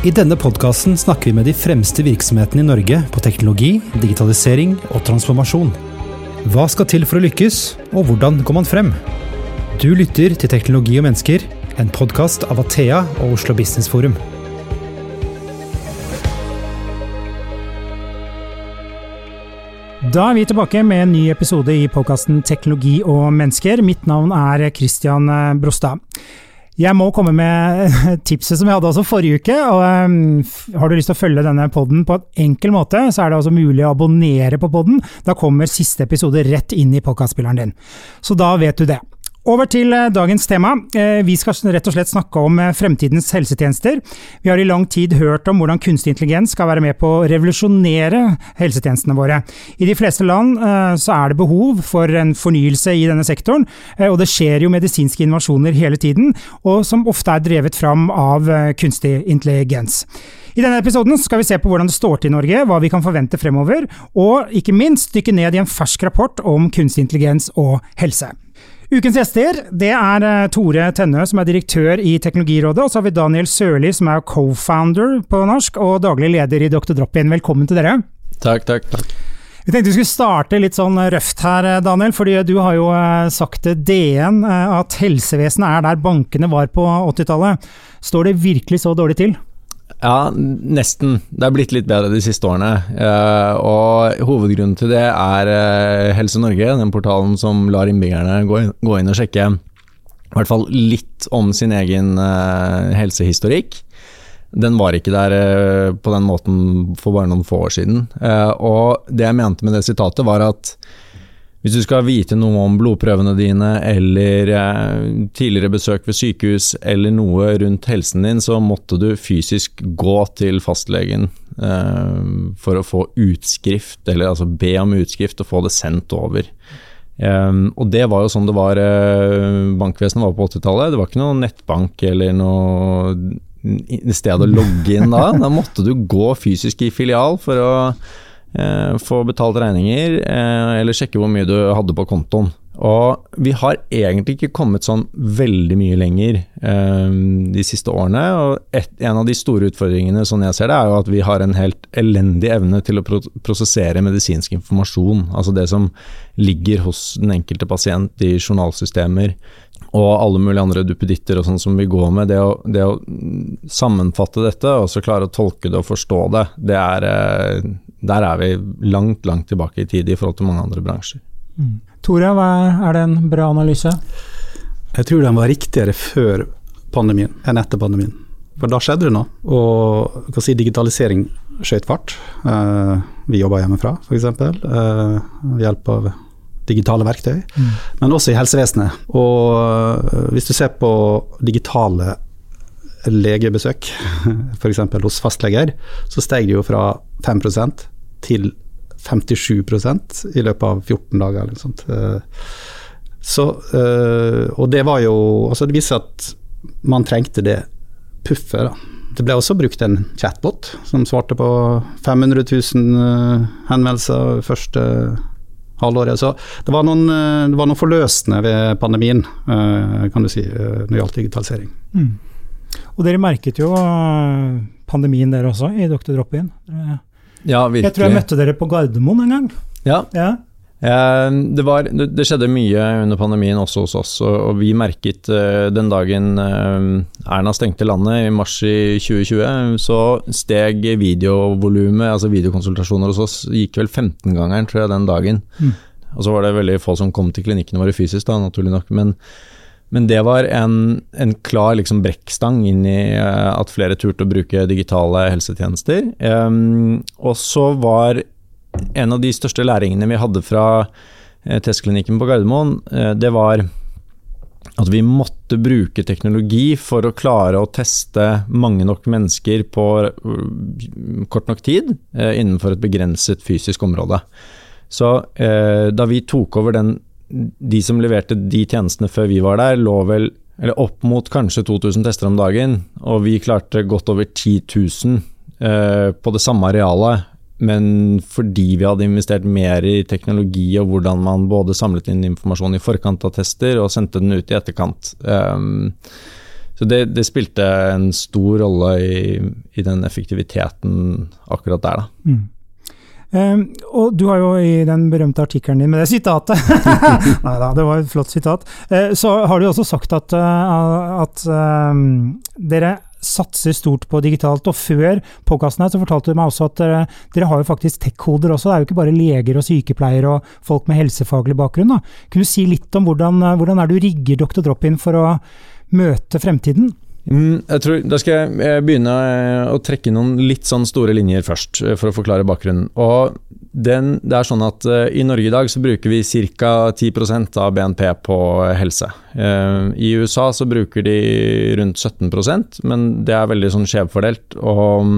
I denne podkasten snakker vi med de fremste virksomhetene i Norge på teknologi, digitalisering og transformasjon. Hva skal til for å lykkes, og hvordan går man frem? Du lytter til Teknologi og mennesker, en podkast av Athea og Oslo Business Forum. Da er vi tilbake med en ny episode i podkasten Teknologi og mennesker. Mitt navn er Christian Brostad. Jeg må komme med tipset som jeg hadde også forrige uke. og um, Har du lyst til å følge denne poden på en enkel måte, så er det altså mulig å abonnere på poden. Da kommer siste episode rett inn i podkastspilleren din. Så da vet du det. Over til eh, dagens tema. Eh, vi skal rett og slett snakke om eh, fremtidens helsetjenester. Vi har i lang tid hørt om hvordan kunstig intelligens skal være med på å revolusjonere helsetjenestene våre. I de fleste land så er det behov for en fornyelse i denne sektoren, og det skjer jo medisinske innovasjoner hele tiden, og som ofte er drevet fram av kunstig intelligens. I denne episoden skal vi se på hvordan det står til i Norge, hva vi kan forvente fremover, og ikke minst dykke ned i en fersk rapport om kunstig intelligens og helse. Ukens gjester det er eh, Tore Tennø, som er direktør i Teknologirådet. Og så har vi Daniel Sørli, som er co-founder på norsk, og daglig leder i Dr. Drop-In. Velkommen til dere. Takk, takk, takk. Vi tenkte vi skulle starte litt sånn røft her, eh, Daniel. fordi Du har jo eh, sagt til DN at helsevesenet er der bankene var på 80-tallet. Står det virkelig så dårlig til? Ja, nesten. Det er blitt litt bedre de siste årene. Uh, og hovedgrunnen til det er uh, Helse Norge, den portalen som lar innbyggerne gå inn, og sjekke i hvert fall litt om sin egen uh, helsehistorikk. Den var ikke der på den måten for bare noen få år siden. og det jeg mente med det sitatet, var at hvis du skal vite noe om blodprøvene dine, eller eh, tidligere besøk ved sykehus, eller noe rundt helsen din, så måtte du fysisk gå til fastlegen eh, for å få utskrift, eller altså be om utskrift og få det sendt over. Eh, og det var jo sånn det var eh, bankvesenet var på 80-tallet. Det var ikke noe nettbank eller noe sted å logge inn da. Da måtte du gå fysisk i filial for å få betalt regninger, eh, eller sjekke hvor mye du hadde på kontoen. Og vi har egentlig ikke kommet sånn veldig mye lenger eh, de siste årene. Og et, en av de store utfordringene sånn jeg ser det, er jo at vi har en helt elendig evne til å pro prosessere medisinsk informasjon. Altså det som ligger hos den enkelte pasient i journalsystemer og alle mulige andre duppeditter og sånn som vi går med. Det å, det å, sammenfatte dette og så klare å tolke det og forstå det, det er, der er vi langt, langt tilbake i tid i forhold til mange andre bransjer. Mm. Tore, er det en bra analyse? Jeg tror den var riktigere før pandemien enn etter pandemien. For da skjedde det noe. Og si, digitalisering skjøt fart. Uh, vi jobba hjemmefra, f.eks. Uh, ved hjelp av digitale verktøy. Mm. Men også i helsevesenet. Og uh, hvis du ser på digitale legebesøk, f.eks. hos fastleger, så steg det jo fra 5% til 57% i løpet av 14 dager. Eller sånt. Eh, så, eh, og det var jo altså Det viste at man trengte det puffet. da. Det ble også brukt en chatbot som svarte på 500 000 eh, henvendelser første halvåret. Så det var noen, det var noen forløsende ved pandemien, kan du si, når det gjaldt digitalisering. Mm. Og dere merket jo pandemien dere også, i Dr. Drop-In. Ja, virkelig. Jeg tror jeg møtte dere på Gardermoen en gang. Ja. ja. Det, var, det, skjedde mye under pandemien også hos oss, og vi merket eh, den dagen eh, Erna stengte landet i mars i 2020, så steg videovolumet, altså videokonsultasjoner hos oss, gikk vel 15-gangeren, tror jeg, den dagen. Mm. Og så var det veldig få som kom til klinikkene våre fysisk, da, naturlig nok. men men det var en, en klar liksom brekkstang inn i uh, at flere turte å bruke digitale helsetjenester. Um, og så var en av de største læringene vi hadde fra uh, testklinikken på Gardermoen, uh, det var at vi måtte bruke teknologi for å klare å teste mange nok mennesker på kort nok tid innenfor et begrenset fysisk område. Så da vi tok over den de som leverte de tjenestene før vi var der, lå vel eller opp mot kanskje 2000 tester om dagen, og vi klarte godt over 10 000 eh, på det samme arealet. Men fordi vi hadde investert mer i teknologi og hvordan man både samlet inn informasjon i forkant av tester og sendte den ut i etterkant. Um, Så det, det, spilte en stor rolle i, i den effektiviteten akkurat der, da. Mm. Um, og du har jo i den berømte artikkelen din med det sitatet Nei da, det var et flott sitat. Uh, så har du også sagt at, uh, at um, dere satser stort på digitalt. Og før podkasten her så fortalte du meg også at dere, dere har jo faktisk tech-koder også. Det er jo ikke bare leger og sykepleiere og folk med helsefaglig bakgrunn. Da. Kunne du si litt om hvordan, hvordan er du rigger Dr. Drop-in for å møte fremtiden? Mm, jeg tror, da skal jeg eh, begynne eh, å trekke noen litt sånn store linjer først, eh, for å forklare bakgrunnen. Og den, det er sånn at uh, I Norge i dag så bruker vi ca. 10% av BNP på helse. I USA så bruker de rundt 17% men det er veldig sånn skjevfordelt og um,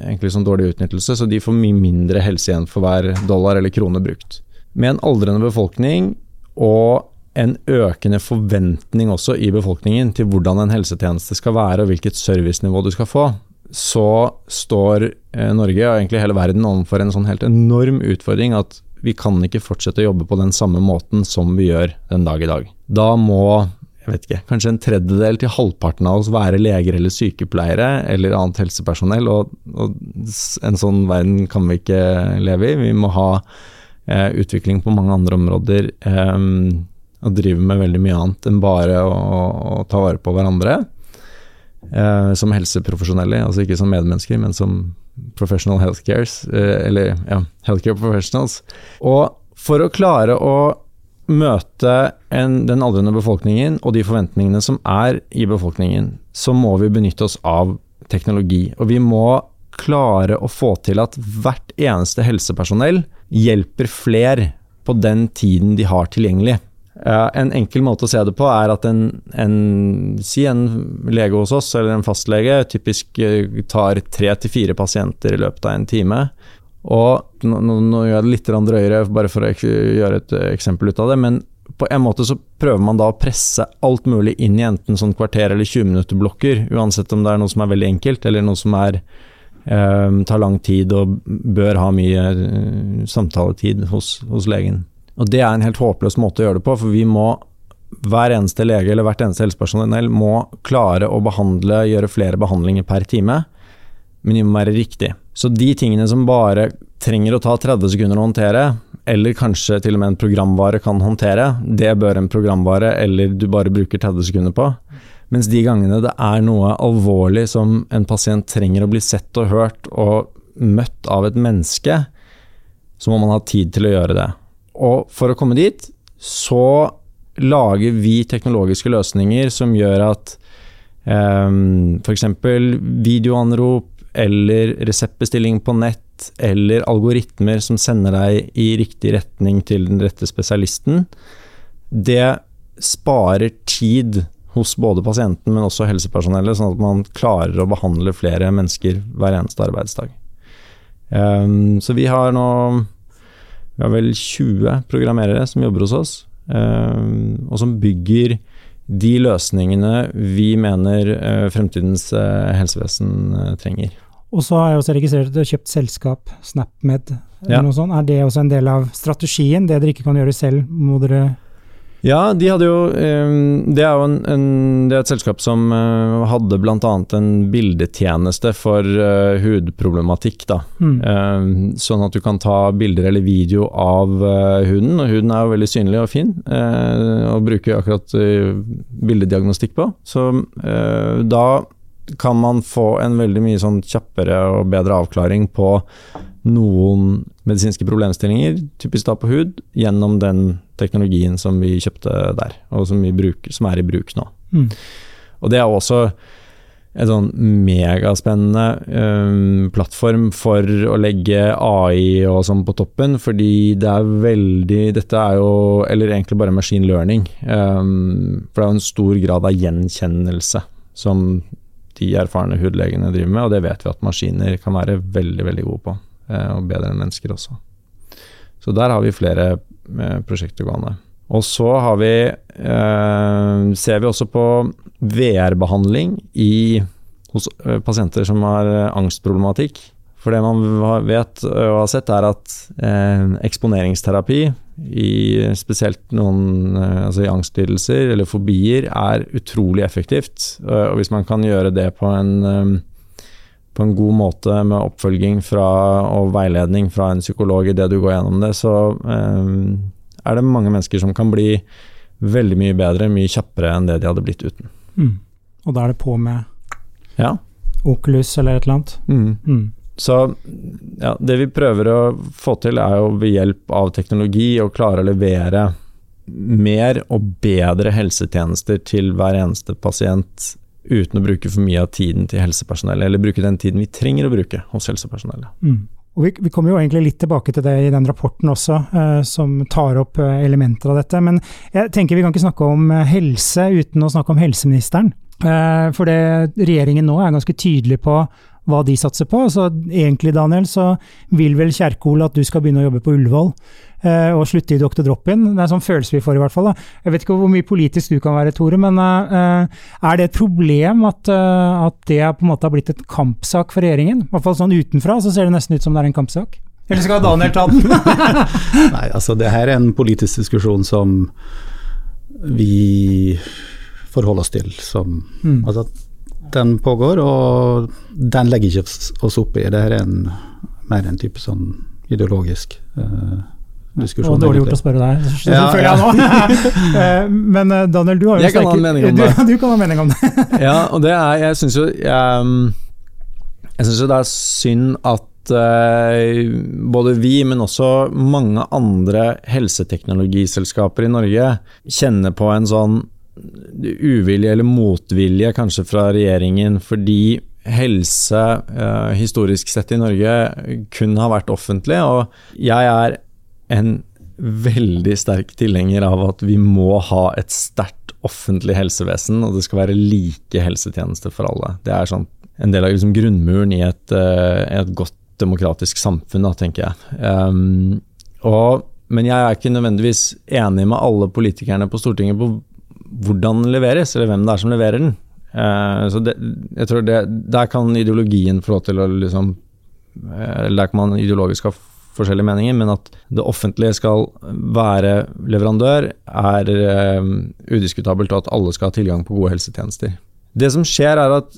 egentlig sånn dårlig utnyttelse, så de får mye mindre helse igjen for hver dollar eller krone brukt. Med en aldrende befolkning og en økende forventning også i befolkningen til hvordan en helsetjeneste skal være og hvilket servicenivå du skal få, så står eh, Norge og egentlig hele verden overfor en sånn helt enorm utfordring at vi kan ikke fortsette å jobbe på den samme måten som vi gjør den dag i dag. Da må jeg vet ikke, kanskje en tredjedel til halvparten av oss være leger eller sykepleiere eller annet helsepersonell, og, og en sånn verden kan vi ikke leve i. Vi må ha eh, utvikling på mange andre områder. Eh, og driver med veldig mye annet enn bare å, å ta vare på hverandre. Eh, som helseprofesjonelle, altså ikke som medmennesker, men som professional healthcares, eh, eller ja, healthcare professionals. Og for å klare å møte en, den aldrende befolkningen og de forventningene som er i befolkningen, så må vi benytte oss av teknologi. Og vi må klare å få til at hvert eneste helsepersonell hjelper fler på den tiden de har tilgjengelig. En enkel måte å se det på er at en, en, si en lege hos oss, eller en fastlege, typisk eh, tar tre til fire pasienter i løpet av en time. Og nå, nå gjør jeg det litt drøyere, bare for å gjøre et eksempel ut av det, men på en måte så prøver man da å presse alt mulig inn i enten sånn kvarter- eller 20-minutter-blokker, uansett om det er noe som er veldig enkelt, eller noe som er eh, tar lang tid og bør ha mye eh, samtaletid hos, hos legen. Og det er en helt håpløs måte å gjøre det på, for vi må hver eneste lege eller hvert eneste helsepersonell må klare å behandle, gjøre flere behandlinger per time, men de må være riktig. Så de tingene som bare trenger å ta 30 sekunder å håndtere, eller kanskje til og med en programvare kan håndtere, det bør en programvare eller du bare bruker 30 sekunder på. Mens de gangene det er noe alvorlig som en pasient trenger å bli sett og hørt og møtt av et menneske, så må man ha tid til å gjøre det. Og for å komme dit, så lager vi teknologiske løsninger som gjør at um, f.eks. videoanrop eller reseptbestilling på nett eller algoritmer som sender deg i riktig retning til den rette spesialisten, det sparer tid hos både pasienten, men også helsepersonellet, sånn at man klarer å behandle flere mennesker hver eneste arbeidsdag. Um, så vi har nå vi har vel 20 programmerere som jobber hos oss, eh, og som bygger de løsningene vi mener eh, fremtidens eh, helsevesen trenger. Og så har jeg også registrert at du har kjøpt selskap, SnapMed. eller ja. noe sånt. Er det også en del av strategien? Det dere ikke kan gjøre selv, må dere ja, de hadde jo Det er jo en, en, det er et selskap som uh, hadde bl.a. en bildetjeneste for uh, hudproblematikk. da. Mm. Uh, sånn at du kan ta bilder eller video av huden, og huden er jo veldig synlig og fin å bruke akkurat bildediagnostikk på. Så da kan man få en veldig mye sånn kjappere og bedre avklaring på noen medisinske problemstillinger, typisk da på hud, gjennom den teknologien som vi kjøpte der, og som, bruker, som er i bruk nå. Mm. Og det er også en sånn megaspennende um, plattform for å legge AI og sånn på toppen, fordi det er veldig Dette er jo Eller egentlig bare machine learning. Um, for det er jo en stor grad av gjenkjennelse som de erfarne hudlegene driver med, og det vet vi at maskiner kan være veldig, veldig gode på. Eh, og bedre enn mennesker også. Så der har vi flere eh, prosjekter gående. Og så har vi, eh, ser vi også på VR-behandling hos pasienter som har angstproblematikk. For det man vet og har sett, er at eh, eksponeringsterapi i spesielt noen altså i angstlidelser eller fobier, er utrolig effektivt. Og hvis man kan gjøre det på en, på en god måte med oppfølging fra, og veiledning fra en psykolog i det du går gjennom det, så er det mange mennesker som kan bli veldig mye bedre, mye kjappere enn det de hadde blitt uten. Mm. Og da er det på med ja. Oculus eller et eller annet? Mm. Mm. Så ja, det vi prøver å få til, er jo ved hjelp av teknologi å klare å levere mer og bedre helsetjenester til hver eneste pasient uten å bruke for mye av tiden til helsepersonellet, eller bruke den tiden vi trenger å bruke hos helsepersonellet. Mm. Og vi, vi, kommer jo egentlig litt tilbake til det i den rapporten også, eh, som tar opp eh, elementer av dette. Men jeg tenker vi kan ikke snakke om eh, helse uten å snakke om helseministeren. Eh, for det, regjeringen nå er ganske tydelig på hva de satser på. Så egentlig, Daniel, så vil vel Kjerkol at du skal begynne å jobbe på Ullevål eh, og slutte i Dr. Drop-In. Det er en sånn følelse vi får, i hvert fall. Da. Jeg vet ikke hvor mye politisk du kan være, Tore, men eh, er det et problem at, eh, at, det på en måte har blitt et kampsak for regjeringen? I hvert fall sånn utenfra så ser det nesten ut som det er en kampsak. Eller skal Daniel ta den? Nei, altså det her er en politisk diskusjon som vi forholder oss til. Som, mm. altså, den pågår, og den legger ikke oss opp i. Det er en, mer en type sånn ideologisk uh, diskusjon. Og dårlig gjort å spørre deg, det ja, føler jeg nå. Eh, men eh, Daniel, du har jo jeg kan ha en mening om det. Du, du kan ha mening om det. ja, og det er Jeg syns jo Jeg, jeg synes jo det er synd at uh, både vi, men også mange andre helseteknologiselskaper i Norge kjenner på en sånn uvilje eller motvilje kanskje fra regjeringen fordi helse eh, historisk sett i Norge kun har vært offentlig. Og jeg er en veldig sterk tilhenger av at vi må ha et sterkt offentlig helsevesen, og det skal være like helsetjenester for alle. Det er sånn en del av liksom grunnmuren i et, uh, et, godt demokratisk samfunn, da, tenker jeg. Um, og, men jeg er ikke nødvendigvis enig med alle politikerne på Stortinget på hvordan den leveres, eller hvem det er som leverer den. Uh, så det, jeg tror det, Der kan ideologien få lov til å liksom uh, Der kan man ideologisk ha forskjellige meninger, men at det offentlige skal være leverandør, er uh, udiskutabelt, og at alle skal ha tilgang på gode helsetjenester. Det som skjer, er at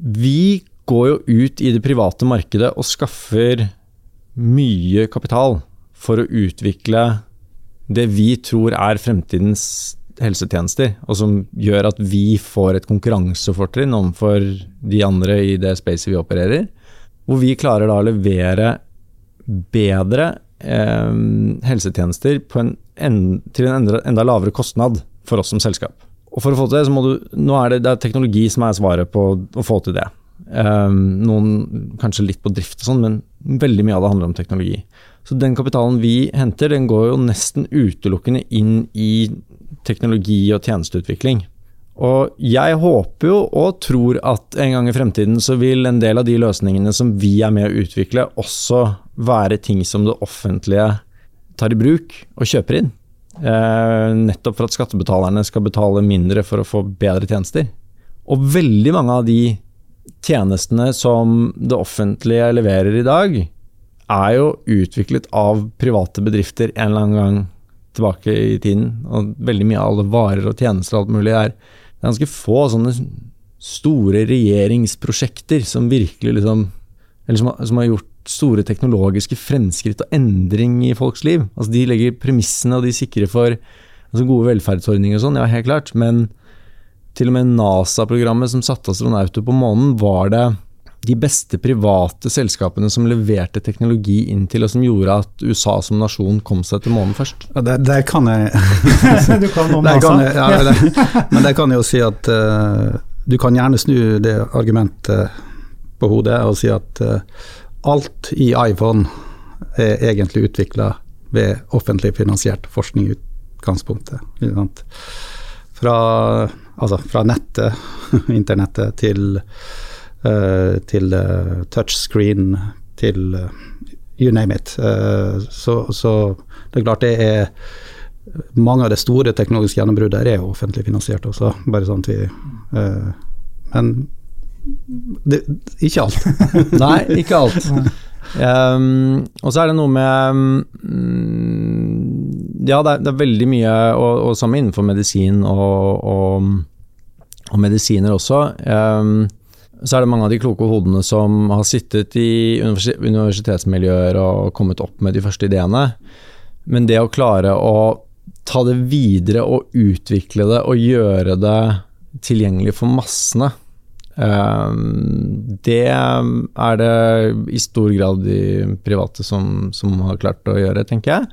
vi går jo ut i det private markedet og skaffer mye kapital for å utvikle det vi tror er fremtidens helsetjenester, og som gjør at vi får et konkurransefortrinn overfor de andre i det spacet vi opererer. Hvor vi klarer da å levere bedre eh, helsetjenester en, en, til en enda, enda, lavere kostnad for oss som selskap. Og for å få til det, så må du Nå er det, det er teknologi som er svaret på å få til det. Um, noen kanskje litt på drift og sånn, men veldig mye av det handler om teknologi. Så den kapitalen vi henter, den går jo nesten utelukkende inn i teknologi og tjenesteutvikling. Og jeg håper jo og tror at en gang i fremtiden så vil en del av de løsningene som vi er med å utvikle, også være ting som det offentlige tar i bruk og kjøper inn. Eh, nettopp for at skattebetalerne skal betale mindre for å få bedre tjenester. Og veldig mange av de tjenestene som det offentlige leverer i dag, er jo utviklet av private bedrifter en eller annen gang tilbake i tiden. Og veldig mye av alle varer og tjenester og alt mulig er Det er ganske få sånne store regjeringsprosjekter som virkelig liksom Eller som, som har gjort store teknologiske fremskritt og endring i folks liv. Altså De legger premissene, og de sikrer for altså gode velferdsordninger og sånn, ja, helt klart. Men til og med NASA-programmet som satte astronauter på månen, var det de beste private selskapene som leverte teknologi inn til, og som gjorde at USA som nasjon kom seg til månen først? Ja, der, der, kan jeg Du kan om NASA? Jeg, ja, der, men der kan jeg jo si at uh, du kan gjerne snu det argumentet på hodet og si at uh, alt i iPhone er egentlig utvikla ved offentlig finansiert forskning i utgangspunktet. Fra, altså fra nettet, internettet, til til eh, touchscreen, til eh, you name it. Så, så, det er klart det er mange av de store teknologiske gjennombruddene er jo offentlig finansiert også, bare sånn at vi Men det, ikke alt. Nei, ikke alt. Um, og så er det noe med um, ja, det er, det er, veldig mye, og, og sammen innenfor medisin og, og, og medisiner også. Um, så er det mange av de kloke hodene som har sittet i universitetsmiljøer og kommet opp med de første ideene. Men det å klare å ta det videre og utvikle det og gjøre det tilgjengelig for massene, ehm, det er det i stor grad de private som, som har klart å gjøre, tenker jeg.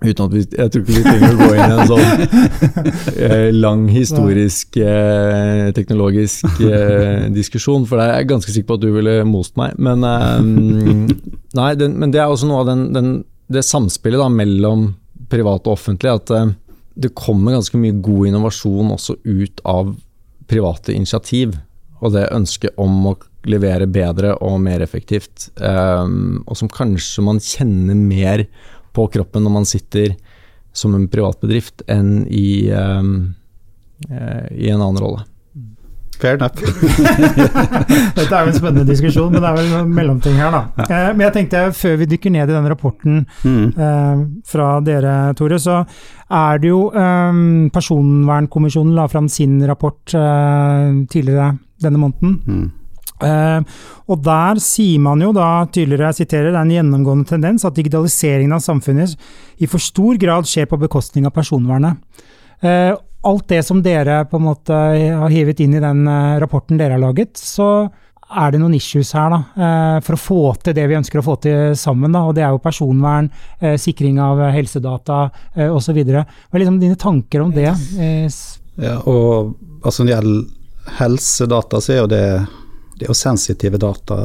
Uten at vi, Jeg tror ikke vi trenger å gå inn i en sånn eh, lang historisk, eh, teknologisk eh, diskusjon, for jeg er ganske sikker på at du ville most meg. Men, eh, nei, den, men det er også noe av den, den, det samspillet da, mellom privat og offentlig, at eh, det kommer ganske mye god innovasjon også ut av private initiativ. Og det ønsket om å levere bedre og mer effektivt, eh, og som kanskje man kjenner mer på kroppen når man sitter som en privatbedrift, enn i, um, i en annen rolle. Fair enough. Dette er jo en spennende diskusjon, men det er vel en mellomting her, da. Ja. Eh, men jeg tenkte, før vi dykker ned i den rapporten mm. eh, fra dere, Tore, så er det jo eh, Personvernkommisjonen la fram sin rapport eh, tidligere denne måneden. Mm. Uh, og der sier man jo da tydeligere, jeg siterer, det er en gjennomgående tendens at digitaliseringen av samfunnet i for stor grad skjer på bekostning av personvernet. Uh, alt det som dere på en måte har hivet inn i den uh, rapporten dere har laget, så er det noen issues her da, for å få til det vi ønsker å få til sammen. Da, og Det er jo personvern, sikring av helsedata osv. Hva er liksom dine tanker om det? Ja, og altså Når det gjelder helsedata, så er jo det det er jo sensitive data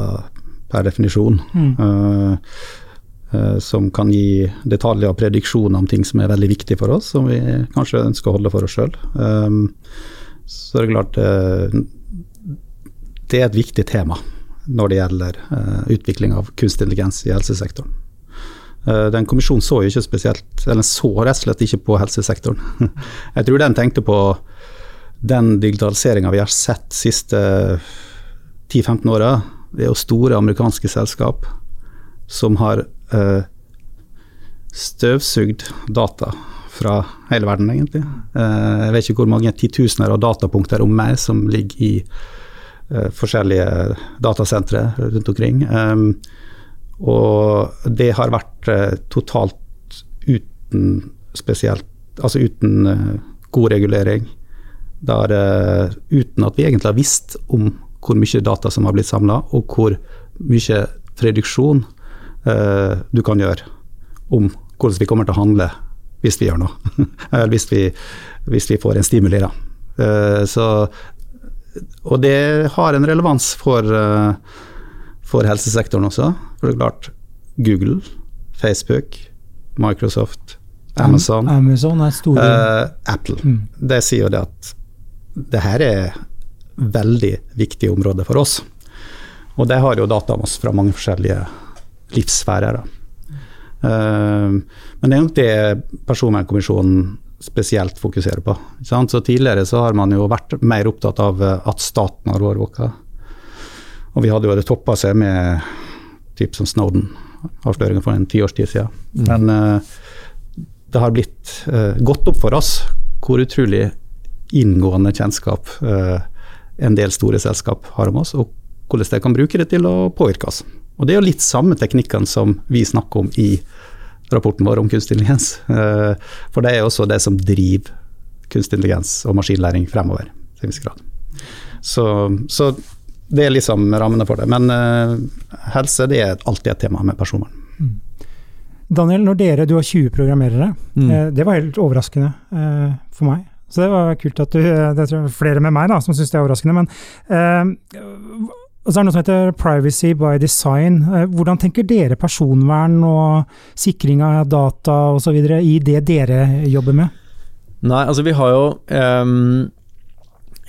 per definisjon. Mm. Uh, uh, som kan gi detaljer og prediksjoner om ting som er veldig viktige for oss, som vi kanskje ønsker å holde for oss sjøl. Um, så det er klart uh, det er et viktig tema når det gjelder utvikling av kunstig intelligens i helsesektoren. Den kommisjonen så jo ikke spesielt, eller så rett og slett ikke på helsesektoren. Jeg tror den tenkte på den digitaliseringa vi har sett siste 10-15 åra, det er jo store amerikanske selskap som har eh, støvsugd data fra hele verden, egentlig. Eh, jeg vet ikke hvor mange titusener av datapunkter om meg som ligger i eh, forskjellige datasentre rundt omkring. Um, og det har vært totalt uten spesielt Altså uten god regulering. Der, uten at vi egentlig har visst om hvor mye data som har blitt samla, og hvor mye prediksjon eh, du kan gjøre om hvordan vi kommer til å handle hvis vi gjør noe. Eller hvis vi, hvis vi får en stimuli. Da. Eh, så, og det har en relevans for, eh, for helsesektoren også. For det er klart, Google, Facebook, Microsoft, Amazon, Amazon store... Apple. Mm. Det sier jo det at det her er veldig viktig område for oss. Og det har jo data om oss fra mange forskjellige livssfærer. Uh, men det er nok det Personvernkommisjonen spesielt fokuserer på. Så Tidligere så har man jo vært mer opptatt av at staten har overvåka. Og vi hadde jo det toppa seg med typ som Snowden-avsløringa for en tiårs tid siden. Mm. Men uh, det har blitt uh, gått opp for oss hvor utrolig inngående kjennskap uh, en del store selskap har om oss, og hvordan de kan bruke det til å påvirke oss. Og Det er jo litt samme teknikkene som vi snakker om i rapporten vår om kunstig intelligens. Eh, for det er også det som driver kunstig intelligens og maskinlæring fremover. til en viss grad. Så, så, det er liksom rammene for det. Men uh, helse det er alltid et tema med personvern. Mm. Daniel, når dere, du har 20 programmerere, mm. eh, det var helt overraskende eh, for meg. Så det var kult at du Det tror jeg flere med meg da, som syns det er overraskende. Men eh, så er det noe som heter privacy by design. Eh, hvordan tenker dere personvern og sikring av data osv. i det dere jobber med? Nei, altså vi har jo eh,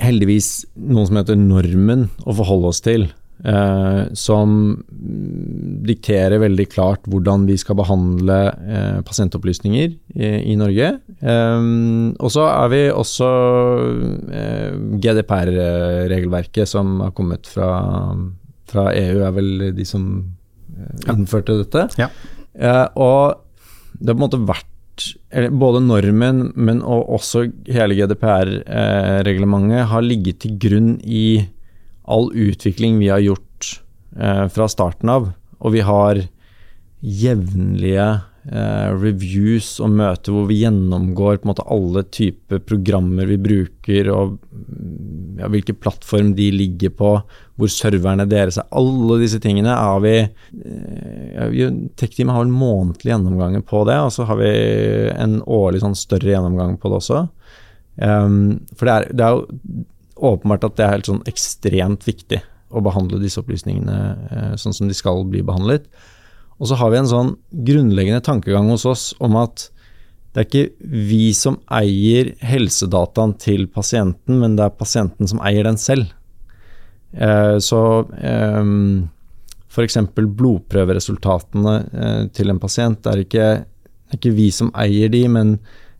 heldigvis noe som heter normen å forholde oss til. Eh, som dikterer veldig klart hvordan vi skal behandle eh, pasientopplysninger i, i Norge. Eh, og så er vi også eh, GDPR-regelverket som har kommet fra, fra, EU, er vel de som eh, innførte dette. Ja. Eh, og det har på en måte vært både normen, men også hele GDPR-reglementet har ligget til grunn i all utvikling vi har gjort eh, fra starten av. Og vi har jevnlige eh, reviews og møter hvor vi gjennomgår på en måte alle typer programmer vi bruker, og ja, hvilken plattform de ligger på, hvor serverne deres er. Alle disse tingene har vi eh, ja, Tech-teamet har en månedlig gjennomgang på det, og så har vi en årlig sånn større gjennomgang på det også. Um, for det er, det er, jo åpenbart at det er helt sånn ekstremt viktig å behandle disse opplysningene uh, sånn som de skal bli behandlet. Og så har vi en sånn grunnleggende tankegang hos oss om at det er ikke vi som eier helsedataen til pasienten, men det er pasienten som eier den selv. Eh, så eh, f.eks. blodprøveresultatene eh, til en pasient er ikke, er ikke vi som eier de, men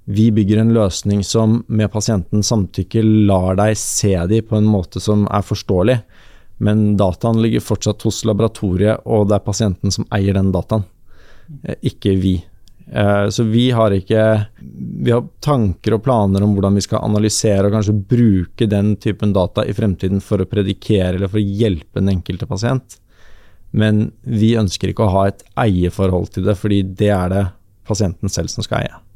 vi bygger en løsning som med pasientens samtykke lar deg se de på en måte som er forståelig. Men dataen ligger fortsatt hos laboratoriet, og det er pasienten som eier den dataen, eh, ikke vi. Eh, så vi har ikke Vi har tanker og planer om hvordan vi skal analysere og kanskje bruke den typen data i fremtiden for å predikere eller for å hjelpe den enkelte pasient. Men vi ønsker ikke å ha et eierforhold til det, fordi det er det pasienten selv som skal eie.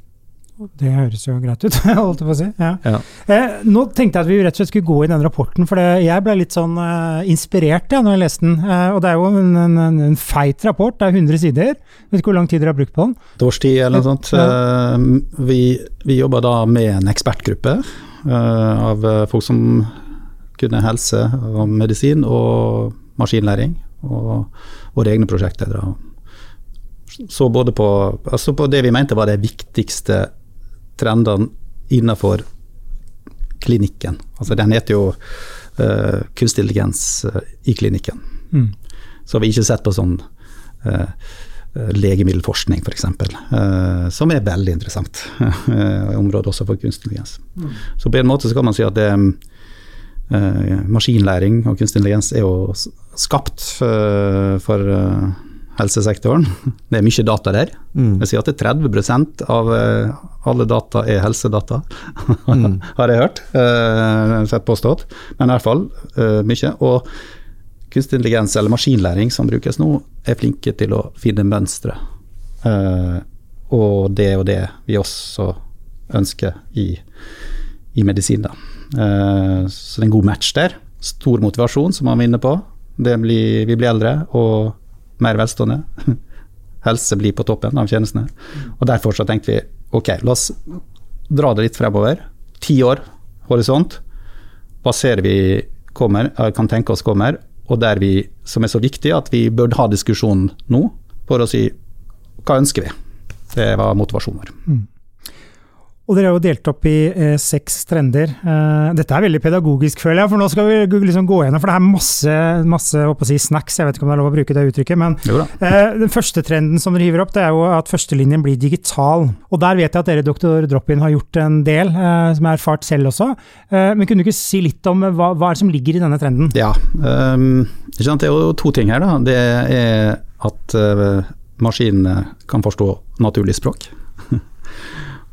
Det høres jo greit ut, holdt jeg på å si. Ja. Ja. Eh, nå tenkte jeg at vi rett og slett skulle gå i den rapporten, for det, jeg ble litt sånn eh, inspirert ja, når jeg leste den. Eh, og det er jo en, en, en, feit rapport, det er 100 sider. Vet ikke hvor lang tid dere har brukt på den? Et års tid eller noe sånt. Ja. Eh, vi, vi jobba da med en ekspertgruppe eh, av folk som kunne helse og medisin og maskinlæring, og våre egne prosjektledere. Så både på, altså på det vi mente var det viktigste trendene innenfor klinikken. Altså Den heter jo uh, kunstig intelligens uh, i klinikken. Mm. Så har vi ikke sett på sånn uh, legemiddelforskning f.eks., uh, som er veldig interessant. område også for kunstig intelligens. Mm. Så på en måte så kan man si at det, maskinlæring og kunstig intelligens er jo skapt for helsesektoren. Det er mye data der. Mm. Jeg sier at det er 30 av eh, alle data er helsedata, Mm. har jeg hørt. Uh, sett påstått. Men i hvert fall uh, mye. Og kunstig intelligens eller maskinlæring som brukes nå, er flinke til å finne mønstre. Uh, og det og det vi også ønsker i, i medisin. Da. Så det er en god match der. Stor motivasjon, som man var inne på. Blir, vi blir eldre og mer velstående. Helse blir på toppen av tjenestene. Og Derfor så tenkte vi ok, la oss dra det litt fremover. Ti år horisont. Hva ser vi kommer, kan tenke oss kommer, og der vi, som er så viktig at vi bør ha diskusjonen nå for å si hva ønsker vi. Det var motivasjonen vår. Mm. Og dere har jo delt opp i eh, seks trender. Eh, dette er veldig pedagogisk, føler jeg, for nå skal vi liksom gå gjennom, for det er masse, masse si, snacks, jeg vet ikke om det er lov å bruke det uttrykket. Men eh, den første trenden som dere hiver opp, det er jo at førstelinjen blir digital. Og der vet jeg at dere, doktor Drop-In, har gjort en del, eh, som jeg har erfart selv også. Eh, men kunne du ikke si litt om hva, hva det som ligger i denne trenden? Ja, um, det er jo to ting her. da. Det er at maskinene kan forstå naturlig språk.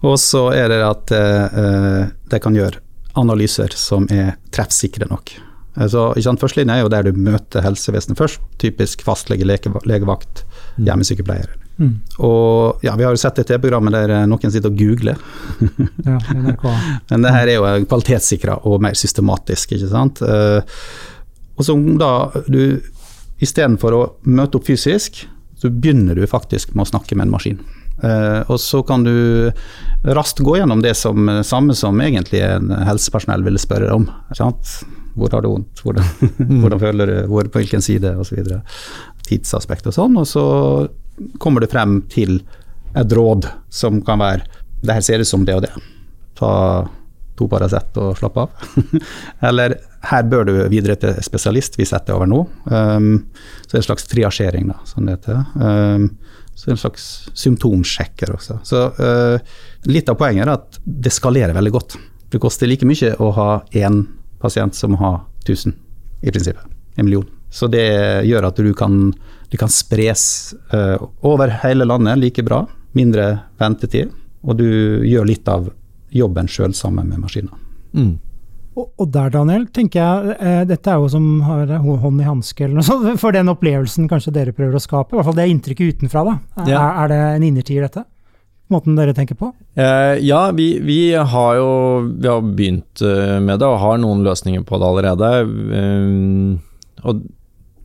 Og så er det at eh, de kan gjøre analyser som er treffsikre nok. Altså, Førstelinja er jo der du møter helsevesenet først. Typisk fastlege, legevakt, hjemmesykepleier. Mm. Og ja, Vi har jo sett et TV-programmet der noen sitter og googler. ja, Men det her er jo kvalitetssikra og mer systematisk. ikke sant? Og så da du istedenfor å møte opp fysisk, så begynner du faktisk med å snakke med en maskin. Uh, og så kan du raskt gå gjennom det som, samme som egentlig en helsepersonell ville spørre om. Hvor har du vondt, hvordan, hvordan føler du, hvor, på hvilken side osv. Tidsaspekt og sånn. Og så kommer du frem til et råd som kan være det her ser ut som det og det. Ta to Paracet og slapp av. Eller her bør du videre til spesialist, vi setter over nå. Um, så det er en slags triasjering, da, som det heter. Um, så en slags symptomsjekker også. Så uh, litt av poenget er at det skalerer veldig godt. Det koster like mye å ha én pasient som å ha 1000, i prinsippet. En million. Så det gjør at du kan, du kan spres uh, over hele landet like bra. Mindre ventetid. og du gjør litt av jobben sjøl sammen med maskiner. Mm. Og, og der, Daniel, tenker jeg eh, dette er jo som har hånd i hanske eller noe sånt, for den opplevelsen kanskje dere prøver å skape. I hvert fall det inntrykket utenfra. da. Er, Ja. er det en innertier, dette? Måten dere tenker på? Eh, ja, vi, vi har jo vi har begynt eh, med det og har noen løsninger på det allerede. Um, og,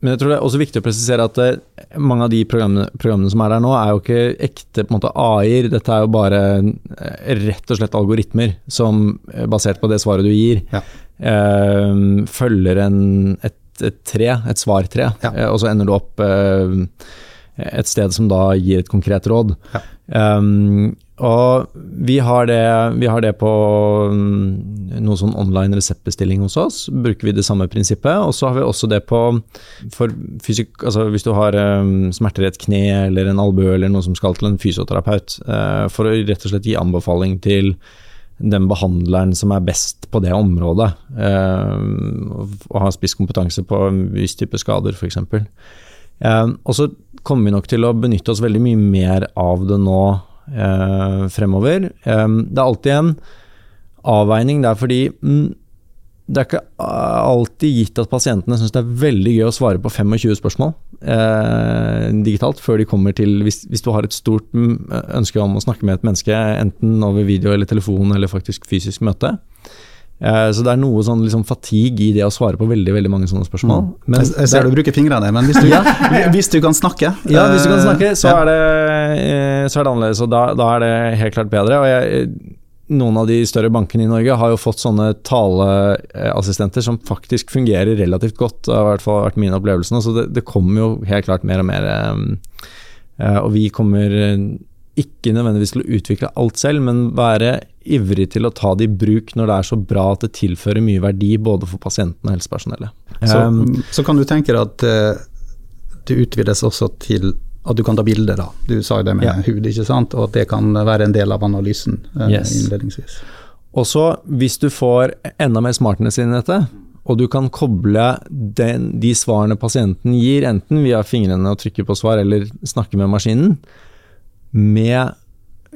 men jeg tror det er også viktig å presisere at eh, mange av de programmene, programmene som er der nå, er jo ikke ekte på en måte AI-er. Dette er jo bare eh, rett og slett algoritmer som, eh, basert på det svaret du gir, Ja. eh, følger en, et, et tre, et svartre, Ja. og så ender du opp eh, et sted som da gir et konkret råd. Ja. Um, og vi har det, vi har det på mm, noe sånn online reseptbestilling hos oss, bruker vi det samme prinsippet. Og så har vi også det på for fysikk, altså hvis du har um, smerter i et kne eller en albue eller noe som skal til en fysioterapeut, uh, for å rett og slett gi anbefaling til den behandleren som er best på det området, uh, og har spisskompetanse på en viss type skader f.eks. Um, og så kommer vi nok til å benytte oss veldig mye mer av det nå eh, fremover. Eh, det er alltid en avveining der fordi mm, det er ikke alltid gitt at pasientene syns det er veldig gøy å svare på 25 spørsmål eh, digitalt før de kommer til hvis, hvis du har et stort mm, ønske om å snakke med et menneske, enten over video eller telefon eller faktisk fysisk møte. Eh, så det er noe sånn liksom fatigue i det å svare på veldig veldig mange sånne spørsmål. Men jeg, ser du bruker fingrene, men hvis du, hvis du kan snakke ja, hvis du kan eh, snakke, så ja. er det, eh, så er det annerledes, og da, da er det helt klart bedre. Og jeg, noen av de større bankene i Norge har jo fått sånne taleassistenter som faktisk fungerer relativt godt. Det har i hvert fall vært mine opplevelser. så det, det kommer jo helt klart mer og mer. Og vi kommer ikke nødvendigvis til å utvikle alt selv, men være ivrig til å ta det i bruk når det er så bra at det tilfører mye verdi både for pasienten og helsepersonellet. Så, Um, så kan du tenke deg at uh, det utvides også til at du kan ta bilder, da. Du sa jo det med Ja. hud, ikke sant, og at det kan være en del av analysen uh, Yes. innledningsvis. Og så, hvis du får enda mer smartness inn i dette, og du kan koble den, de svarene pasienten gir, enten via fingrene og trykke på svar, eller snakke med maskinen, med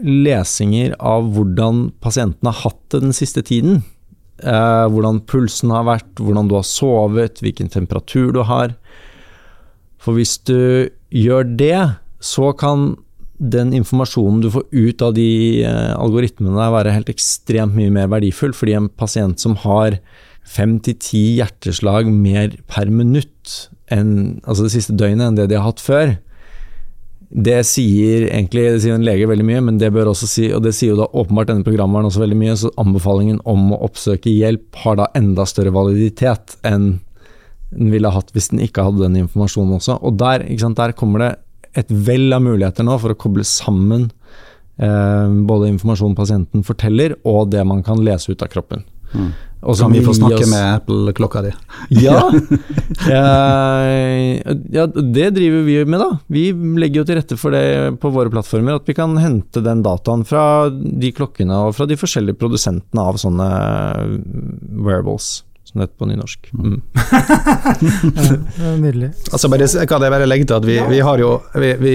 lesinger av hvordan pasienten har hatt det den siste tiden. Eh, hvordan pulsen har vært, hvordan du har sovet, hvilken temperatur du har. For hvis du gjør det, så kan den informasjonen du får ut av de eh, algoritmene være helt ekstremt mye mer verdifull, fordi en pasient som har fem til ti hjerteslag mer per minutt enn, altså det siste døgnet enn det de har hatt før, det sier egentlig det sier en lege veldig mye, men det bør også si, og det sier jo da åpenbart denne programvaren også veldig mye, så anbefalingen om å oppsøke hjelp har da enda større validitet enn den ville hatt hvis den ikke hadde den informasjonen også. Og der, sant, der kommer det et vell av muligheter nå for å koble sammen eh, både informasjonen pasienten forteller, og det man kan lese ut av kroppen. Mm. Og Så kan vi få snakke oss- med Apple-klokka di. ja. Eh, ja, det driver vi med, da. Vi legger jo til rette for det på våre plattformer, at vi kan hente den dataen fra de klokkene og fra de forskjellige produsentene av sånne wearables, som det heter på nynorsk. Mm. Ja, nydelig. Altså bare, kan jeg bare legge til at vi, vi har jo vi, vi,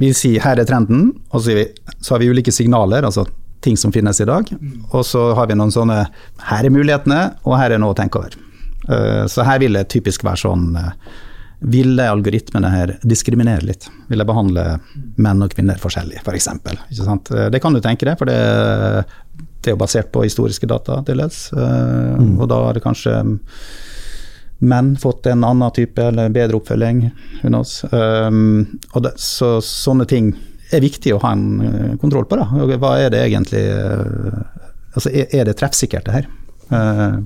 vi sier her er trenden, og så, så har vi ulike signaler, altså ting som finnes i dag. Og så har vi noen sånne her er mulighetene, og her er noe å tenke over. Eh, så her vil det typisk være sånn eh, Ville algoritmene her diskriminere litt? Vil jeg behandle menn og kvinner forskjellig, f.eks.? For eksempel, ikke sant? Eh, det kan du tenke deg, for det, det er jo basert på historiske data til dels. eh, Og da har det kanskje menn fått en annen type eller bedre oppfølging. Who knows? Um, og det, så sånne ting er viktig å ha en eh, kontroll på. Da. Hva er det egentlig eh, altså er, det treffsikkert, det her? Eh,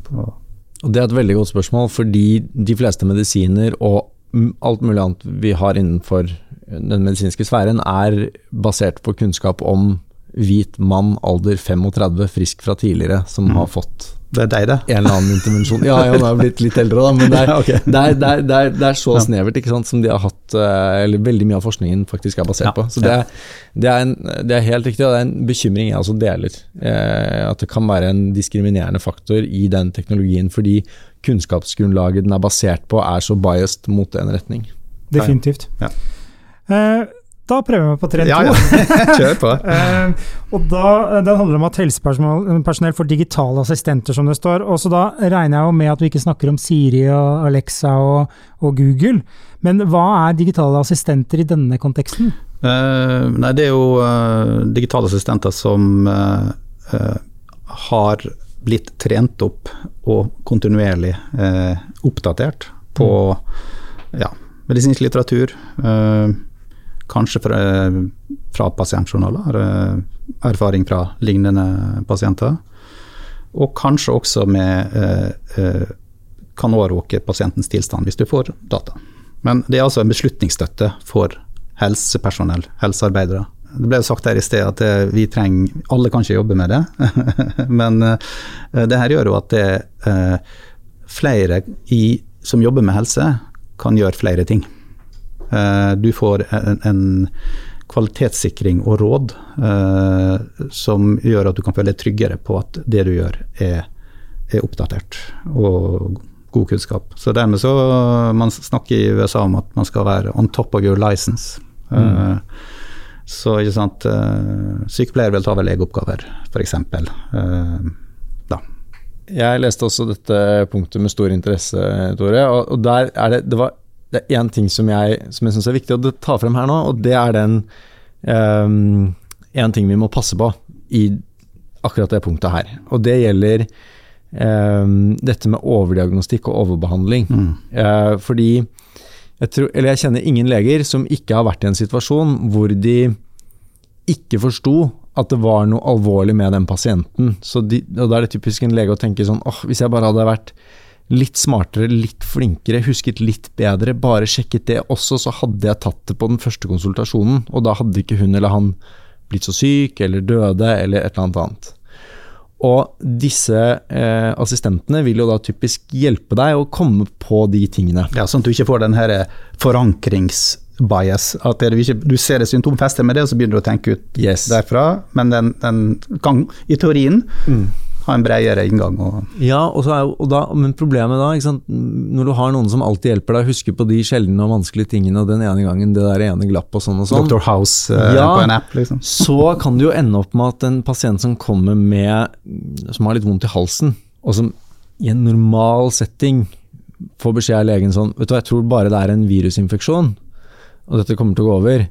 Og Det er et veldig godt spørsmål, fordi de fleste medisiner og mm, alt mulig annet vi har innenfor den medisinske sfæren, er basert på kunnskap om hvit mann, alder 35, frisk fra tidligere, som har fått det er deg, det. en eller annen intervensjon. Ja, ja, han er blitt litt eldre, da, men det er, Ja, ok. det er, det er, det er, det er så snevert ikke sant, som de har hatt eh, Eller veldig mye av forskningen faktisk er basert Ja, på. Så det er, det, er en, det er helt riktig, og det er en bekymring jeg også deler. Eh, at det kan være en diskriminerende faktor i den teknologien fordi kunnskapsgrunnlaget den er basert på er så biased mot en retning. Definitivt. Ja. Eh, Da prøver vi på trinn to. Ja, ja. Kjør på. Eh, og da, Den handler om at helsepersonell får digitale assistenter, som det står. Og så Da regner jeg jo med at vi ikke snakker om Siri og Alexa og, og Google. Men hva er digitale assistenter i denne konteksten? Uh, nei, det er jo uh, digitale assistenter som uh, eh, har blitt trent opp og kontinuerlig eh, oppdatert på ja, medisinsk litteratur. eh, kanskje fra, fra pasientjournaler, eh, erfaring fra lignende pasienter. Og kanskje også med eh, eh, kan overvåke pasientens tilstand hvis du får data. Men det er altså en beslutningsstøtte for helsepersonell, helsearbeidere. Det ble jo sagt her i sted at vi trenger Alle kan ikke jobbe med det, men det her gjør jo at det, flere i, som jobber med helse, kan gjøre flere ting. Eh, du får en, en kvalitetssikring og råd eh, som gjør at du kan føle deg tryggere på at det du gjør er, er oppdatert og god kunnskap. Så dermed så Man snakker i USA om at man skal være on top of your license. Eh, så ikke sant, eh, sykepleiere vil ta over legeoppgaver, f.eks. Uh, da. Jeg leste også dette punktet med stor interesse, Tore. Og der er det, det var det er én ting som jeg, som jeg syns er viktig å ta frem her nå, og det er den um, En ting vi må passe på i akkurat det punktet her. Og det gjelder um, dette med overdiagnostikk og overbehandling. Mm. Uh, fordi jeg, tror, eller jeg kjenner ingen leger som ikke har vært i en situasjon hvor de ikke forsto at det var noe alvorlig med den pasienten. Så de, og Da er det typisk en lege å tenke sånn åh, hvis jeg bare hadde vært litt smartere, litt flinkere, husket litt bedre, bare sjekket det også, så hadde jeg tatt det på den første konsultasjonen, og da hadde ikke hun eller han blitt så syk eller døde eller et eller annet annet. Og disse eh, assistentene vil jo da typisk hjelpe deg å komme på de tingene. Ja, Sånn at du ikke får den her forankringsbias. At du, ikke, du ser et symptom, fester med det, og så begynner du å tenke ut Yes. derfra. Men den, den kan i teorien ha en bredere inngang. Og, Ja, og så er og da, men problemet da, sant? når du har noen som alltid hjelper deg husker huske på de sjeldne og vanskelige tingene, og den ene gangen det der ene glapp og sånn og sånn, Dr. House eh, Ja. på en app, liksom. så kan det jo ende opp med at en pasient som kommer med som har litt vondt i halsen, og som i en normal setting får beskjed av legen sånn Vet du hva, jeg tror bare det er en virusinfeksjon, og dette kommer til å gå over.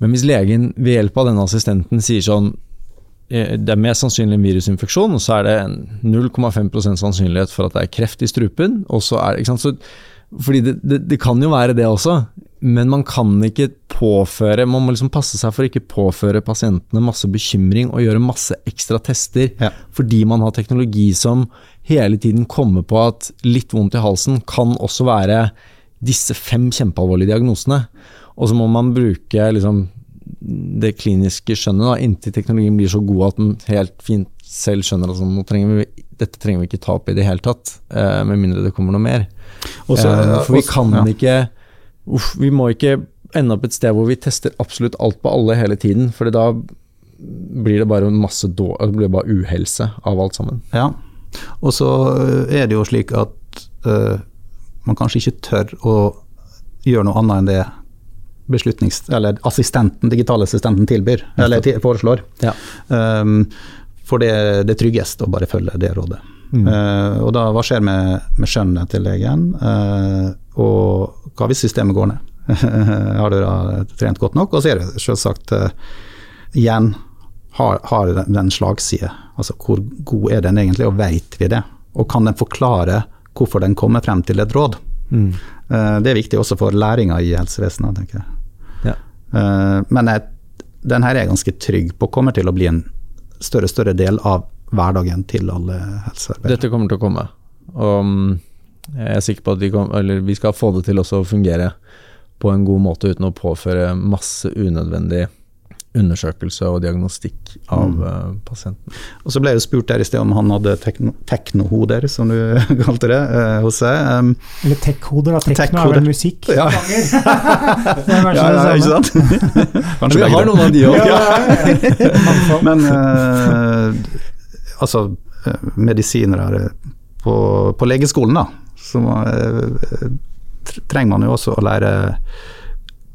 Men hvis legen ved hjelp av denne assistenten sier sånn det er mest sannsynlig en virusinfeksjon, og så er det 0,5% sannsynlighet for at det er kreft i strupen. Og så er? Så, fordi det, det, det kan jo være det også, men man kan ikke påføre Man må liksom passe seg for å ikke påføre pasientene masse bekymring og gjøre masse ekstra tester Ja. fordi man har teknologi som hele tiden kommer på at litt vondt i halsen kan også være disse fem kjempealvorlige diagnosene. Og så må man bruke liksom det kliniske skjønnet da, inntil teknologien blir så god at den helt fint selv skjønner at sånn, nå trenger vi, dette trenger vi ikke ta opp i det hele tatt, eh, med mindre det kommer noe mer. Også, eh, for vi også- ja. ikke uff, Vi må ikke ende opp et sted hvor vi tester absolutt alt på alle hele tiden, for da blir det bare masse då, det blir bare uhelse av alt sammen. Ja, og så er det jo slik at uh, man kanskje ikke tør å gjøre noe annet enn det beslutnings... Eller assistenten, digitale assistenten tilbyr, eller foreslår. Ja. Um, for det, det er tryggest å bare følge det rådet. Eh, og da, hva skjer med, med skjønnet til legen? Uh, og hva hvis systemet går ned? har du da trent godt nok? Og så er det selvsagt uh, igjen har, har den, den slagside. Altså hvor god er den egentlig, og veit vi det? Og kan den forklare hvorfor den kommer frem til et råd? Mm. Eh, det er viktig også for læringa i helsevesenet, tenker jeg. Eh, men jeg, den her er jeg ganske trygg på kommer til å bli en større og større del av hverdagen til alle helsearbeidere. Dette kommer til å komme. Og mm, jeg er sikker på at vi, kom, vi skal få det til å fungere på en god måte uten å påføre masse unødvendig undersøkelse og diagnostikk av Mm. eh, pasienten. Og så ble jeg spurt der i sted om han hadde tekno, teknohoder, som du kalte det, eh, hos seg. Um, Eller tech-hoder, da. Tekno er Tech-hoder. vel musikk? Ja. er ja, ja, ikke sant? Kanskje vi har noen av de Ja, Mangfold. Men eh, altså, eh, medisinere på, på legeskolen, da, så eh, trenger man jo også å lære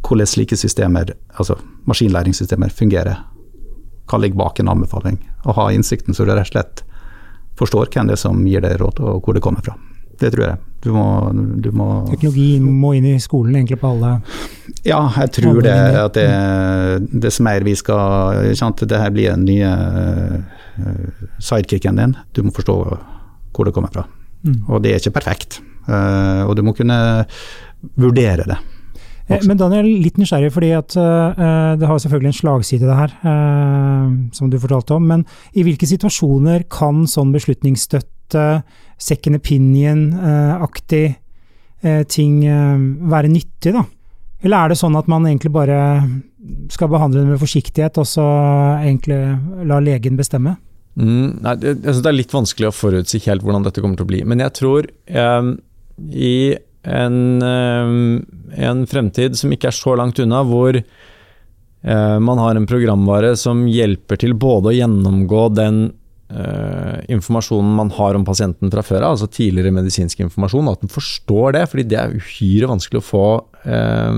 hvordan slike systemer, altså maskinlæringssystemer, fungerer. Hva ligger bak en anbefaling? Å ha innsikten så du rett og slett forstår hvem det er som gir deg råd, og hvor det kommer fra. Det tror jeg. Du må, du må Teknologi må inn i skolen egentlig på alle Ja, jeg tror det. At det, dess mer vi skal sant, Det her blir den nye uh, sidekicken din. Du må forstå hvor det kommer fra. Mm. Og det er ikke perfekt. Uh, og du må kunne vurdere det. Eh, men Daniel, litt nysgjerrig, fordi at uh, det har selvfølgelig en slagside det her, uh, som du fortalte om. Men i hvilke situasjoner kan sånn beslutningsstøtte, second opinion-aktig uh, ting være nyttig, da? Eller er det sånn at man egentlig bare skal behandle det med forsiktighet, og så egentlig la legen bestemme? Mm, nei, jeg synes Det er litt vanskelig å forutsi helt hvordan dette kommer til å bli. Men jeg tror i en, eh, en, fremtid som ikke er så langt unna, hvor eh, man har en programvare som hjelper til både å gjennomgå den uh, informasjonen man har om pasienten fra før av, altså tidligere medisinsk informasjon, og at den forstår det, fordi det er uhyre vanskelig å få uh,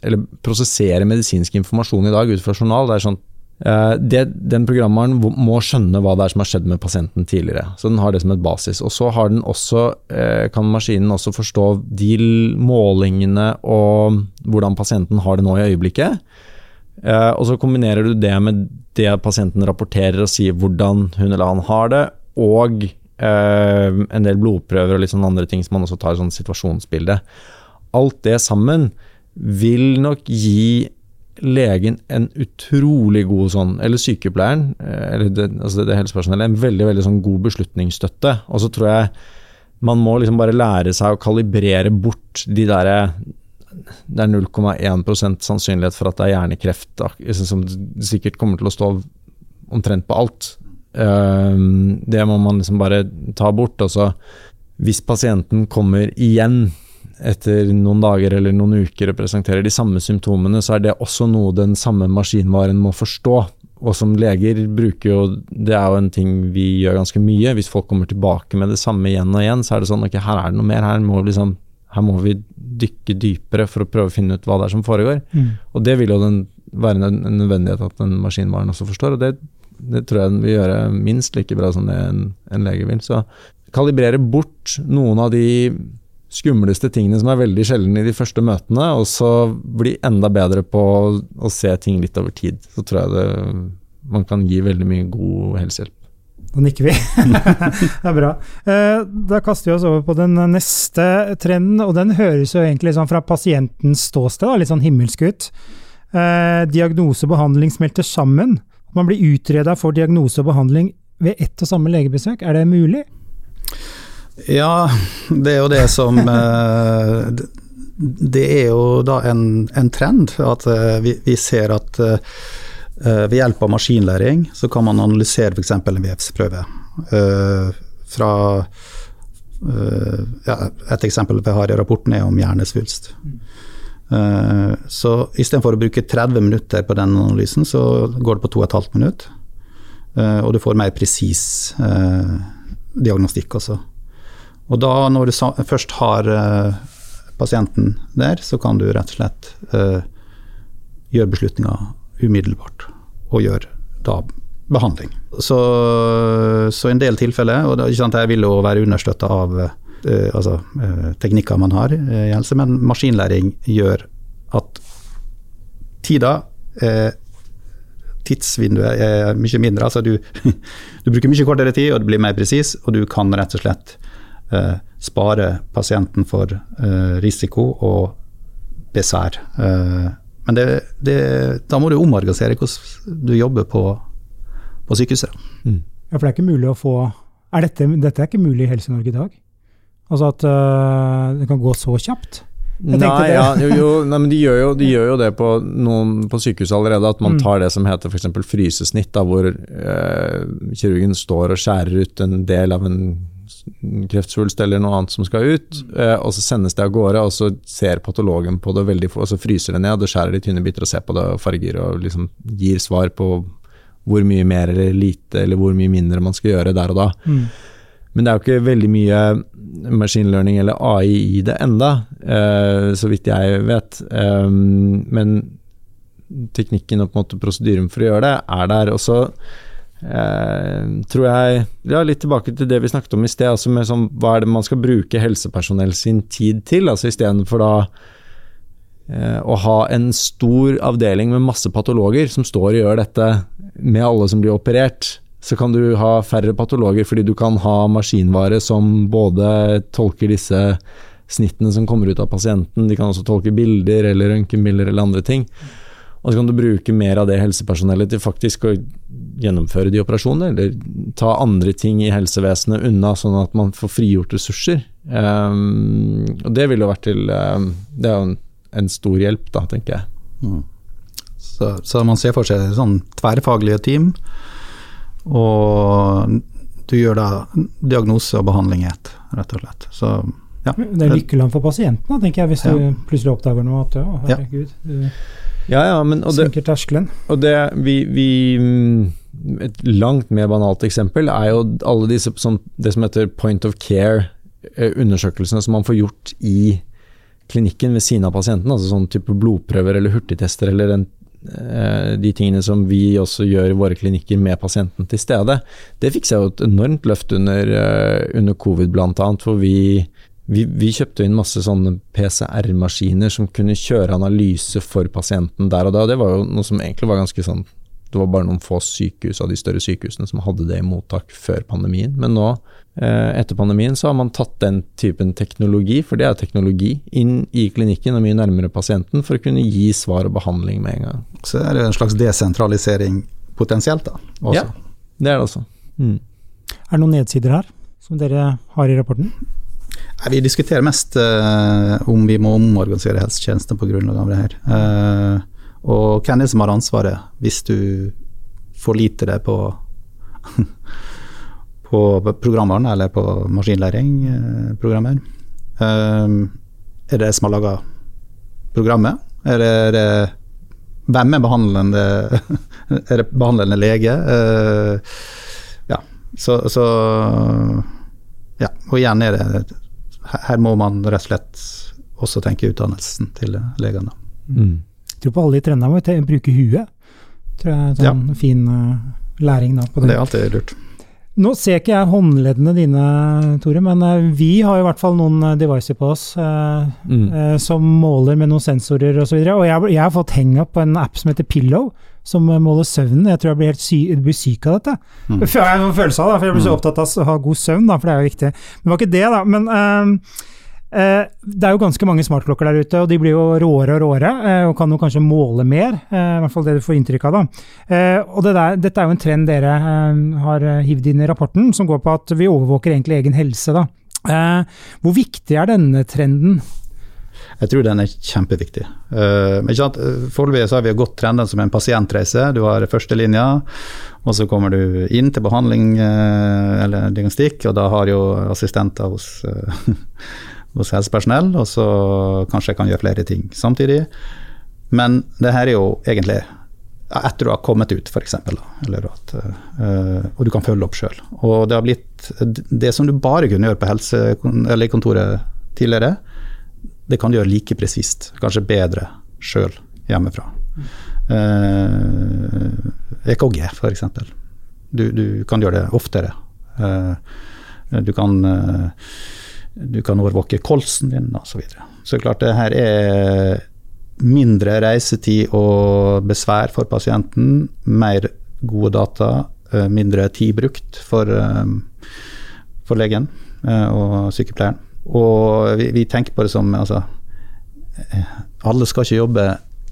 eller prosessere medisinsk informasjon i dag ut fra journal. Det er sånn det, den programmeren må skjønne hva det er som har skjedd med pasienten tidligere. Så den har det som et basis. Og så også, eh, kan maskinen også forstå de målingene og hvordan pasienten har det nå i øyeblikket. Eh, og så kombinerer du det med det pasienten rapporterer og sier hvordan hun eller han har det, og en del blodprøver og litt sånne andre ting som man også tar i sånn situasjonsbilde. Alt det sammen vil nok gi legen en utrolig god sånn, eller sykepleieren, eh, eller det, altså det helsepersonellet, en veldig veldig sånn god beslutningsstøtte. Og så tror jeg man må liksom bare lære seg å kalibrere bort de derre det er 0,1% sannsynlighet for at det er hjernekreft som sikkert kommer til å stå omtrent på alt. Ehm, det må man liksom bare ta bort. Og så, hvis pasienten kommer igjen etter noen dager eller noen uker presenterer de samme symptomene, så er det også noe den samme maskinvaren må forstå. Og som leger bruker jo Det er jo en ting vi gjør ganske mye. Hvis folk kommer tilbake med det samme igjen og igjen, så er det sånn ok, her er det noe mer. Her må, liksom, her må vi dykke dypere for å prøve å finne ut hva det er som foregår. Mm. Og det vil jo den, være en nødvendighet at den maskinvaren også forstår. og det, det tror jeg den vil gjøre minst like bra som det en, en lege vil. Så kalibrere bort noen av de skumleste tingene som er veldig sjelden i de første møtene, og så bli enda bedre på å se ting litt over tid. Så tror jeg det, man kan gi veldig mye god helsehjelp. Da nikker vi. det er bra. Eh, da kaster vi oss over på den neste trenden, og den høres jo egentlig sånn fra pasientens ståsted litt sånn himmelsk ut. Eh, diagnose og behandling smelter sammen. Man blir utreda for diagnose og behandling ved ett og samme legebesøk. Er det mulig? Ja, det er jo det som eh, Det er jo da en, en trend at eh, vi, vi, ser at eh, ved hjelp av maskinlæring så kan man analysere f.eks. en vevsprøve. Fra ja, Et eksempel vi har i rapporten er om hjernesvulst. Så istedenfor å bruke 30 minutter på den analysen, så går det på 2 12 minutter. Og du får mer presis diagnostikk også. Og da, når du først har uh, pasienten der, så kan du rett og slett uh, gjøre beslutninger umiddelbart, og gjøre da behandling. Så, så en del tilfeller, og det, sant, jeg vil jo være understøtta av uh, altså, teknikker man har i helse, men maskinlæring gjør at tida tidsvinduet er mye mindre. Altså du, du bruker mye kortere tid, og det blir mer presis, og du kan rett og slett eh, spare pasienten for eh, risiko og besvær. Eh, men det, det, da må du omorganisere hvordan du jobber på, på sykehuset. Mm. Ja, for det er ikke mulig å få er dette, dette er ikke mulig i Helse-Norge i dag? Altså at øh, det kan gå så kjapt? Nei, ja, jo, jo, nei, men de gjør, jo, de gjør jo, det på noen på sykehuset allerede, at man mm. tar det som heter f.eks. frysesnitt, da, hvor øh, kirurgen står og skjærer ut en del av en kreftsvulst eller noe annet som skal ut, eh, og så sendes det av gårde, og så ser patologen på det veldig og så fryser det ned og skjærer det i tynne biter og ser på det og farger og liksom gir svar på hvor mye mer eller lite eller hvor mye mindre man skal gjøre der og da. Mm. Men det er jo ikke veldig mye machine learning eller AI i det enda, eh, så vidt jeg vet. Eh, men teknikken og på en måte prosedyren for å gjøre det er der. Og så eh, tror jeg Ja, litt tilbake til det vi snakket om i sted, altså med sånn, hva er det man skal bruke helsepersonell sin tid til? altså Istedenfor da eh, å ha en stor avdeling med masse patologer som står og gjør dette med alle som blir operert, så kan du ha færre patologer fordi du kan ha maskinvare som både tolker disse snittene som kommer ut av pasienten, de kan også tolke bilder eller røntgenbilder eller andre ting. Og så kan du bruke mer av det helsepersonellet til faktisk å gjennomføre de operasjonene, eller ta andre ting i helsevesenet unna, sånn at man får frigjort ressurser. Um, og det ville jo vært til um, Det er jo en, en, stor hjelp, da, tenker jeg. Mm. Så, så, man ser for seg sånn tverrfaglige team, og du gjør da diagnose og behandling i ett, rett og slett. Så ja. Det er lykkeland for pasientene, tenker jeg, hvis ja. du plutselig oppdager noe at å, herregud. Ja. Ja, ja, men, og det, terskelen. Og det vi, vi, Et langt mer banalt eksempel er jo alle disse sånn, det som heter point of care-undersøkelsene som man får gjort i klinikken ved siden av pasienten. Altså sånn type blodprøver eller hurtigtester eller den, eh, de tingene som vi også gjør i våre klinikker med pasienten til stede. Det fikk seg jo et enormt løft under, eh, under covid, bl.a. For vi vi, vi, kjøpte inn masse sånne PCR-maskiner som kunne kjøre analyse for pasienten der og da. Det var jo noe som egentlig var ganske sånn Det var bare noen få sykehus av de større sykehusene som hadde det i mottak før pandemien. Men nå, eh, etter pandemien, så har man tatt den typen teknologi, for det er teknologi, inn i klinikken og mye nærmere pasienten for å kunne gi svar og behandling med en gang. Så er det en slags desentralisering potensielt, da? Også. Ja, det er det også. Mm. Er det noen nedsider her som dere har i rapporten? Vi diskuterer mest uh, om vi må omorganisere helsetjenesten på grunnlag av det her. Uh, og hvem er det som har ansvaret hvis du forliter deg på på programvaren eller på maskinlæring-programmer. Uh, er det som har laga programmet? Er det, er det, hvem er behandlende Er det behandlende lege? ja, så, så ja, og igjen er det her må man rett og slett også tenke utdannelsen til legene. Mm. Jeg tror på alle de trendene må vi bruke huet. Tror jeg er en sånn ja. fin uh, læring da. På det. det er alltid lurt. Nå ser ikke jeg håndleddene dine, Tore, men uh, vi har i hvert fall noen uh, devices på oss mm. som måler med noen sensorer osv. Og, så og jeg, jeg, har fått henga på en app som heter Pillow, som måler søvnen. Jeg tror jeg blir helt sy blir syk av dette. Mm. Får jeg en følelse av, det, for jeg blir så mm. opptatt av å ha god søvn, da, for det er jo viktig. Men det var ikke det, da. Men uh, uh, det er jo ganske mange smartklokker der ute, og de blir jo råere og råere, uh, og kan jo kanskje måle mer. I hvert fall det du får inntrykk av. da. og det der, Dette er jo en trend dere har hivd inn i rapporten, som går på at vi overvåker egentlig egen helse. da. hvor viktig er denne trenden? Jeg tror den er kjempeviktig. Uh, Foreløpig har vi gått trenden som en pasientreise. Du har førstelinja, og så kommer du inn til behandling uh, eller diagnostikk, og da har jo assistenter hos, uh, hos helsepersonell, og så kanskje jeg kan gjøre flere ting samtidig. Men det her er jo egentlig etter du har kommet ut, f.eks. Uh, og du kan følge opp sjøl. Det har blitt det som du bare kunne gjøre på helse, eller kontoret tidligere, det kan du gjøre like presist, kanskje bedre sjøl hjemmefra. Uh, EKG, f.eks. Du, du kan gjøre det oftere. Uh, du kan uh, du kan overvåke kolsen din osv. Så, videre. så klart det her er mindre reisetid og besvær for pasienten, mer gode data, uh, mindre tid brukt for, for legen og sykepleieren. Og vi, vi, tenker på det som altså, Alle skal ikke jobbe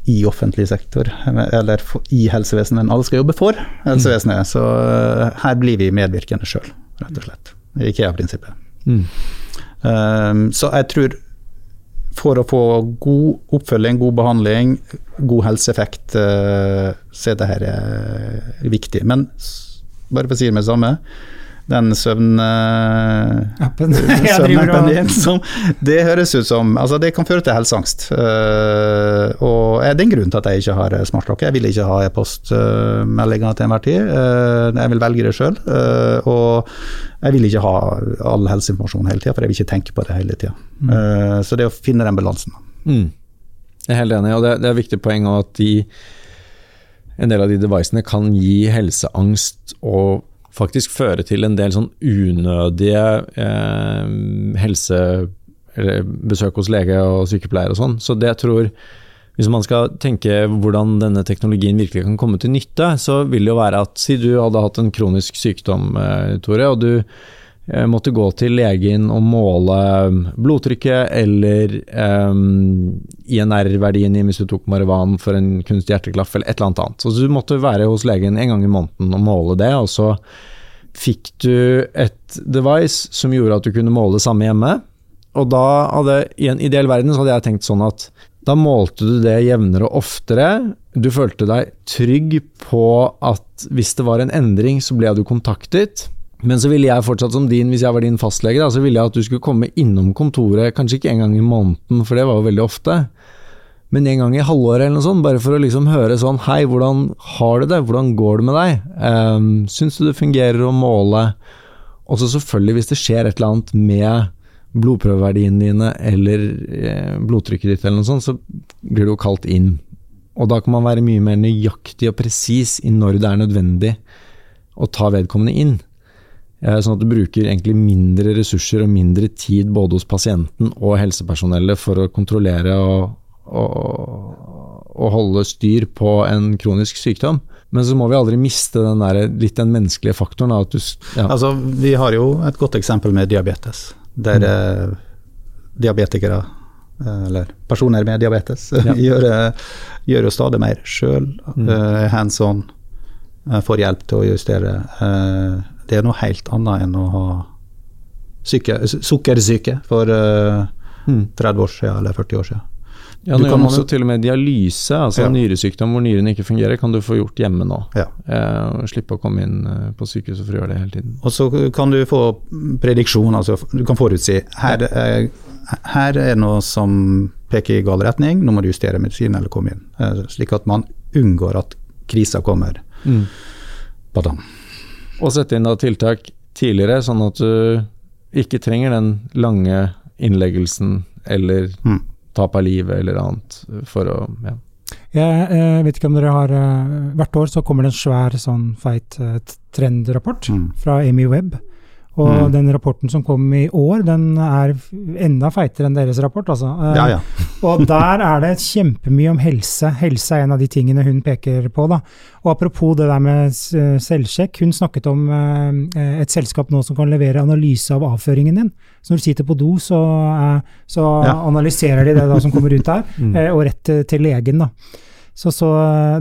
i offentlig sektor eller i helsevesenet, men alle skal jobbe for helsevesenet. Så uh, her blir vi medvirkende sjøl, rett og slett. IKEA-prinsippet. Mm. Um, så jeg tror for å få god oppfølging, god behandling, god helseeffekt, uh, så er dette viktig. Men bare for å si det med det samme, den søvnappen søvn din, som Det høres ut som Altså, det kan føre til helseangst. Uh, og det er en grunn til at jeg ikke har smartklokke. Jeg vil ikke ha e-postmeldinger til enhver tid. Uh, jeg vil velge det sjøl. Uh, og jeg vil ikke ha all helseinformasjon hele tida, for jeg vil ikke tenke på det hele tida. Mm. så det å finne den balansen. Mm. Jeg er helt enig, og det, det er et viktig poeng at de, en del av de devicene kan gi helseangst og faktisk føre til en del sånn unødige eh, helse besøk hos lege og sykepleier og sånn. Så det jeg tror hvis man skal tenke hvordan denne teknologien virkelig kan komme til nytte, så vil det jo være at si du hadde hatt en kronisk sykdom, eh, Tore, og du måtte gå til legen og måle blodtrykket eller um, INR-verdien i hvis du tok marihuan for en kunstig hjerteklaff eller et eller annet annet. Så du måtte være hos legen en gang i måneden og måle det, og så fikk du et device som gjorde at du kunne måle det samme hjemme. Og da hadde, I en ideell verden så hadde jeg tenkt sånn at da målte du det jevnere og oftere. Du følte deg trygg på at hvis det var en endring, så ble du kontaktet. Men så ville jeg fortsatt som din, hvis jeg var din fastlege, da, så ville jeg at du skulle komme innom kontoret, kanskje ikke en gang i måneden, for det var jo veldig ofte, men en gang i halvåret eller noe sånt, bare for å liksom høre sånn Hei, hvordan har du det? Hvordan går det med deg? Um, Syns du det fungerer å måle? Og så selvfølgelig, hvis det skjer et eller annet med blodprøveverdiene dine eller eh, blodtrykket ditt, eller noe sånt, så blir du jo kalt inn. Og da kan man være mye mer nøyaktig og presis i når det er nødvendig å ta vedkommende inn. Eh, sånn at du bruker egentlig mindre ressurser og mindre tid både hos pasienten og helsepersonellet for å kontrollere og, og, og holde styr på en kronisk sykdom. Men så må vi aldri miste den der, litt den menneskelige faktoren. Du, ja. altså, vi har jo et godt eksempel med diabetes der mm. diabetikere, eh, eller personer med diabetes, ja. gjør, gjør, jo stadig mer sjøl. Mm. Hands on. Får hjelp til å justere. Uh, det er noe helt annet enn å ha syke, sukkersyke for 30 mm. år siden eller 40 år siden. Ja, nå gjør man også, til og med dialyse, altså ja. nyresykdom hvor nyrene ikke fungerer, kan du få gjort hjemme nå. Ja. Eh, slippe å komme inn eh, på sykehuset for å gjøre det hele tiden. Og så kan du få prediksjon, altså du kan forutsi. Her, eh, her er det noe som peker i gal retning, nå må du justere medisinen eller komme inn. Eh, slik at man unngår at krisa kommer. Mm. Badam. Og sette inn da tiltak tidligere, sånn at du ikke trenger den lange innleggelsen eller mm tap av livet eller annet for å ja. Jeg eh, vet ikke om dere har eh, Hvert år så kommer det en svær, sånn feit eh, trendrapport mm. fra Amy Webb. Og mm. den rapporten som kom i år, den er enda feitere enn deres rapport, altså. Eh, ja, ja. og der er det kjempemye om helse. Helse er en av de tingene hun peker på, da. Og apropos det der med selvsjekk, hun snakket om eh, et selskap nå som kan levere analyse av avføringen din. Så når du sitter på do, så, eh, så ja. analyserer de det da som kommer ut der, mm. og rett til legen, da. Så, så,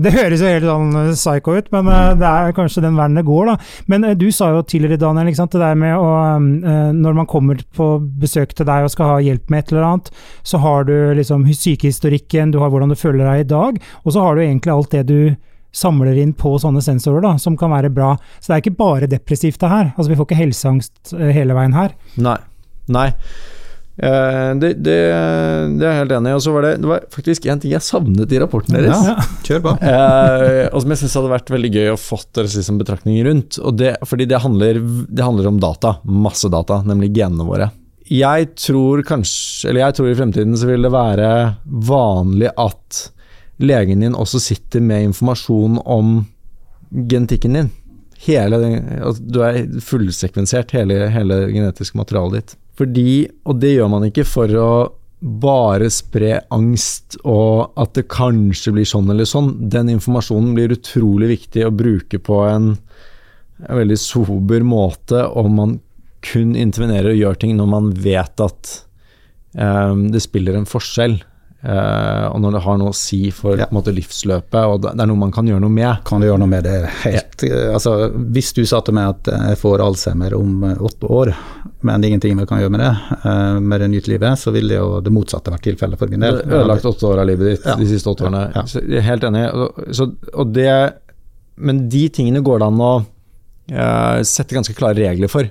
det høres jo helt sånn eh, psycho ut, men uh, det er kanskje den verden det går, da. Men du sa jo tidligere, Daniel, ikke sant, det der med å Når man kommer på besøk til deg og skal ha hjelp med et eller annet, så har du liksom sykehistorikken, du har hvordan du føler deg i dag, og så har du egentlig alt det du samler inn på sånne sensorer, da, som kan være bra. Så det er ikke bare depressivt, det her. Altså, vi får ikke helseangst hele veien her. Nei. Nei. Uh, det, det, det, er jeg helt enig i. Og så var det, det var faktisk en ting jeg savnet i rapporten deres. Ja, kjør på. eh, og som jeg syns hadde vært veldig gøy å fått deres liksom, betraktninger rundt. Det, fordi det handler, det handler om data. Masse data, nemlig genene våre. Jeg tror kanskje, eller jeg tror i fremtiden så vil det være vanlig at legen din også sitter med informasjon om genetikken din. Hele, altså, du er fullsekvensert, hele, hele genetiske materialet ditt. Fordi, og det gjør man ikke for å bare spre angst og at det kanskje blir sånn eller sånn. Den informasjonen blir utrolig viktig å bruke på en, veldig sober måte, og man kun intervenerer og gjør ting når man vet at um, det spiller en forskjell. Uh, og når det har noe å si for ja. måte, livsløpet, og det er noe man kan gjøre noe med. Kan du gjøre noe med det helt ja. altså, Hvis du sa til meg at jeg får Alzheimer om uh, åtte år, men det er ingenting vi kan gjøre med det, uh, med det nytt livet, så ville jo det motsatte vært tilfellet for min del. Ødelagt åtte år av livet ditt ja. de siste åtte årene. Så, jeg er helt enig. Så, og det, men de tingene går det an å sette ganske klare regler for.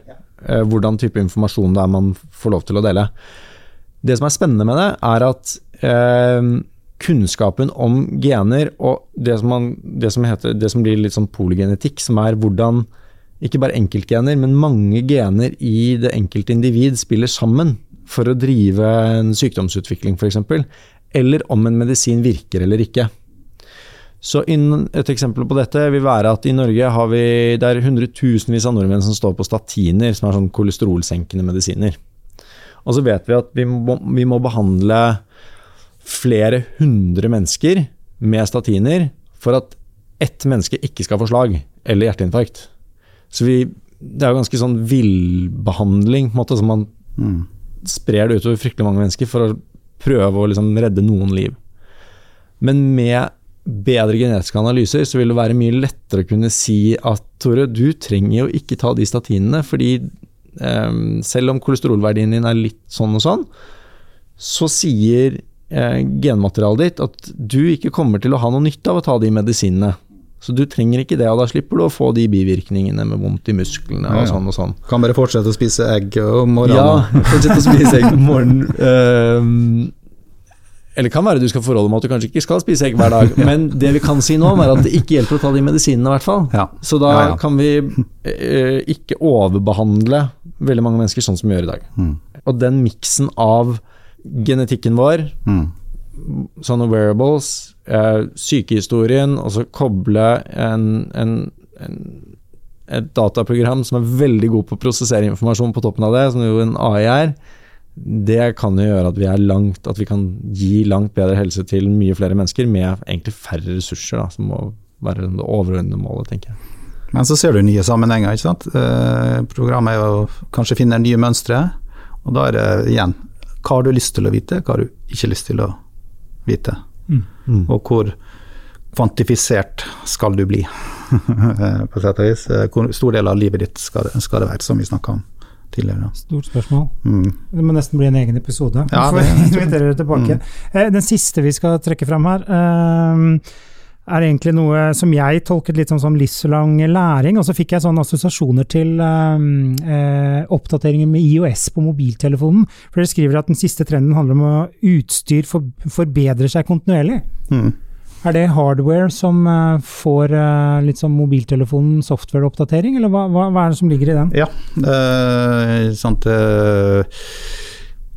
hvordan type informasjon det er man får lov til å dele. Det som er spennende med det, er at eh, kunnskapen om gener og det som, man, det som, heter, det som blir litt sånn polygenetikk, som er hvordan ikke bare enkeltgener, men mange gener i det enkelte individ spiller sammen for å drive en sykdomsutvikling, f.eks. Eller om en medisin virker eller ikke. Så Et eksempel på dette vil være at i Norge har vi det er hundretusenvis av nordmenn som står på statiner, som er sånn kolesterolsenkende medisiner. Og så vet vi at vi må, vi må behandle flere hundre mennesker med statiner for at ett menneske ikke skal få slag eller hjerteinfarkt. Så vi, det er jo ganske sånn villbehandling, på en måte, som man mm. sprer det utover fryktelig mange mennesker for å prøve å liksom redde noen liv. Men med bedre genetiske analyser, så vil det være mye lettere å kunne si at Tore, du trenger jo ikke ta de statinene, fordi um, selv om kolesterolverdien din er litt sånn og sånn, så sier uh, genmaterialet ditt at du ikke kommer til å ha noe nytte av å ta de medisinene. Så du trenger ikke det, og da slipper du å få de bivirkningene med vondt i musklene og ja, ja. sånn og sånn. Kan bare fortsette å spise egg om morgenen. Ja, fortsette å spise egg om morgenen. Uh, eller kan være du skal forholde med at du kanskje ikke skal spise egg hver dag. Men det vi kan si nå, er at det ikke hjelper å ta de medisinene, i hvert fall. Ja. Så da kan vi uh, ikke overbehandle veldig mange mennesker sånn som vi gjør i dag. Mm. Og den miksen av genetikken vår, mm. sånne wearables, eh, sykehistorien, og så koble en, en, en, et dataprogram som er veldig god på å prosessere informasjon på toppen av det, som jo en AI er, det kan jo gjøre at vi er langt At vi kan gi langt bedre helse til mye flere mennesker med egentlig færre ressurser, da, som må være det overordnede målet, tenker jeg. Men så ser du nye sammenhenger, ikke sant. Eh, programmet er jo kanskje finne nye mønstre, og da er det igjen hva har du lyst til å vite, hva har du ikke lyst til å vite. Mm. Og hvor kvantifisert skal du bli, på sett og vis. Hvor stor del av livet ditt skal det, skal det være, som vi snakka om tidligere. Stort spørsmål. Mm. Det må nesten bli en egen episode. Ja, det, det tilbake. Mm. Den siste vi skal trekke fram her. Uh, er egentlig noe som jeg tolket litt sånn som livslang læring. Og så fikk jeg sånne assosiasjoner til um, eh, oppdateringer med IOS på mobiltelefonen. For dere skriver at den siste trenden handler om at utstyr for, forbedrer seg kontinuerlig. Mm. Er det hardware som uh, får uh, litt sånn mobiltelefonen software-oppdatering, eller hva, hva, hva, er det som ligger i den? Ja, uh, sant.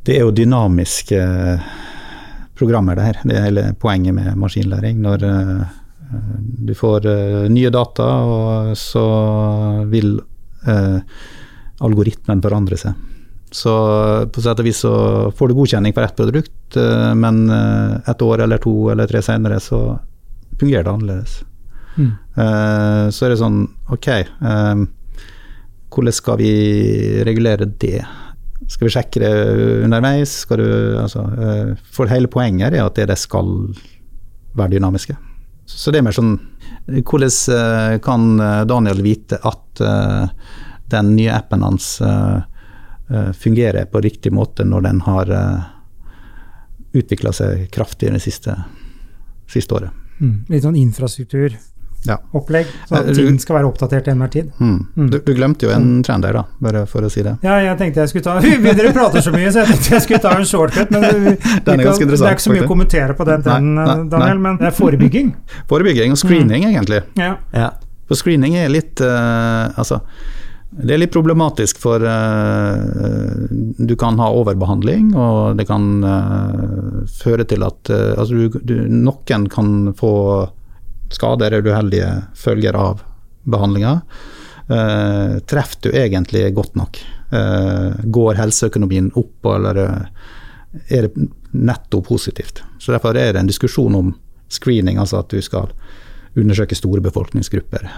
det er jo dynamiske programmer, det her. Det er hele poenget med maskinlæring. Når du får nye data, og så vil algoritmen forandre seg. Så på sett og vis så får du godkjenning for ett produkt, eh, men eh, et år eller to eller tre senere så fungerer det annerledes. Mm. Eh, så er det sånn Ok, hvordan skal vi regulere det? Skal vi sjekke det underveis? Skal du, altså, for hele poenget er at det skal være dynamiske. Så det er mer sånn Hvordan kan Daniel vite at den nye appen hans Eh, fungerer på riktig måte når den har eh, utvikla seg kraftig det siste, siste året. Mm, litt sånn infrastrukturopplegg, ja. så at eh, ting skal være oppdatert til enhver tid. Mm. Mm. Du, du, glemte jo en mm. trend der, da, bare for å si det. Ja, jeg tenkte jeg skulle ta Dere prater så mye, så jeg tenkte jeg skulle ta en shortcut. Men vi, den er ganske interessant. Det er ikke så mye å kommentere på den trenden, Daniel, men det er forebygging. Forebygging og screening, mm. egentlig. Ja. ja. For screening er litt uh, Altså det er litt problematisk, for uh, du kan ha overbehandling, og det kan uh, føre til at uh, altså du, du, noen kan få skader eller uheldige følger av behandlinga. treffer du egentlig godt nok? går helseøkonomien opp, eller er det netto positivt? Så Derfor er det en diskusjon om screening, altså at du skal undersøke store befolkningsgrupper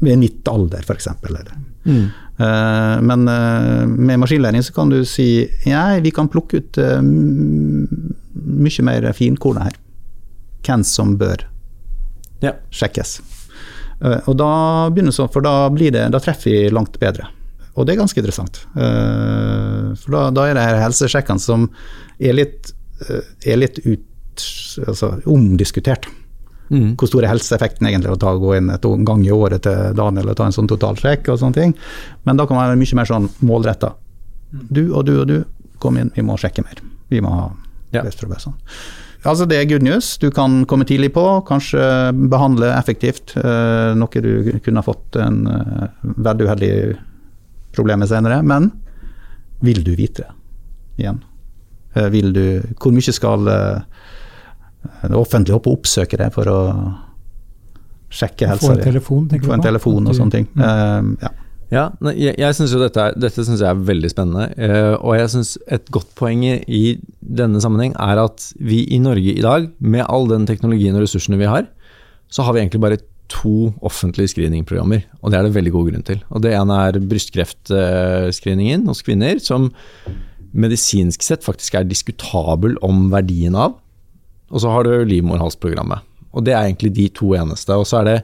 ved en gitt alder, f.eks. Mm. Uh, men med maskinlæring så kan du si ja, vi kan plukke ut mye mer finkorn her. Hvem som bør ja. sjekkes. og da så, for da, blir det, da treffer vi langt bedre. Og det er ganske interessant. for da, da, er det her helsesjekkene som er litt, er litt ut, altså, omdiskutert. Mm. Hvor stor er helseeffekten egentlig å ta, gå inn et gang i året til Daniel og ta en sånn totalsjekk og sånne ting. Men da kan man være mye mer sånn målretta. Du og du og du, kom inn, vi må sjekke mer. Vi må ha ja. Altså det er good news. Du kan komme tidlig på, kanskje behandle effektivt uh, noe du kunne ha fått en uh, veldig uheldig problem med senere. Men vil du vite igjen? Uh, vil du Hvor mye skal det offentlige hoppe og oppsøke det for å sjekke helsa? Få en telefon, tenker du på? Få en telefon og sånne ting. Mm. ja. Ja, jeg, jeg synes jo dette, dette synes jeg er veldig spennende. Uh, og jeg syns et godt poeng i denne sammenheng er at vi i Norge i dag, med all den teknologien og ressursene vi har, så har vi egentlig bare to offentlige screeningprogrammer. Og det er det veldig god grunn til. Og Det ene er brystkreftscreeningen hos kvinner, som medisinsk sett faktisk er diskutabel om verdien av. Og så har du livmorhalsprogrammet. Og det er egentlig de to eneste. Og så er det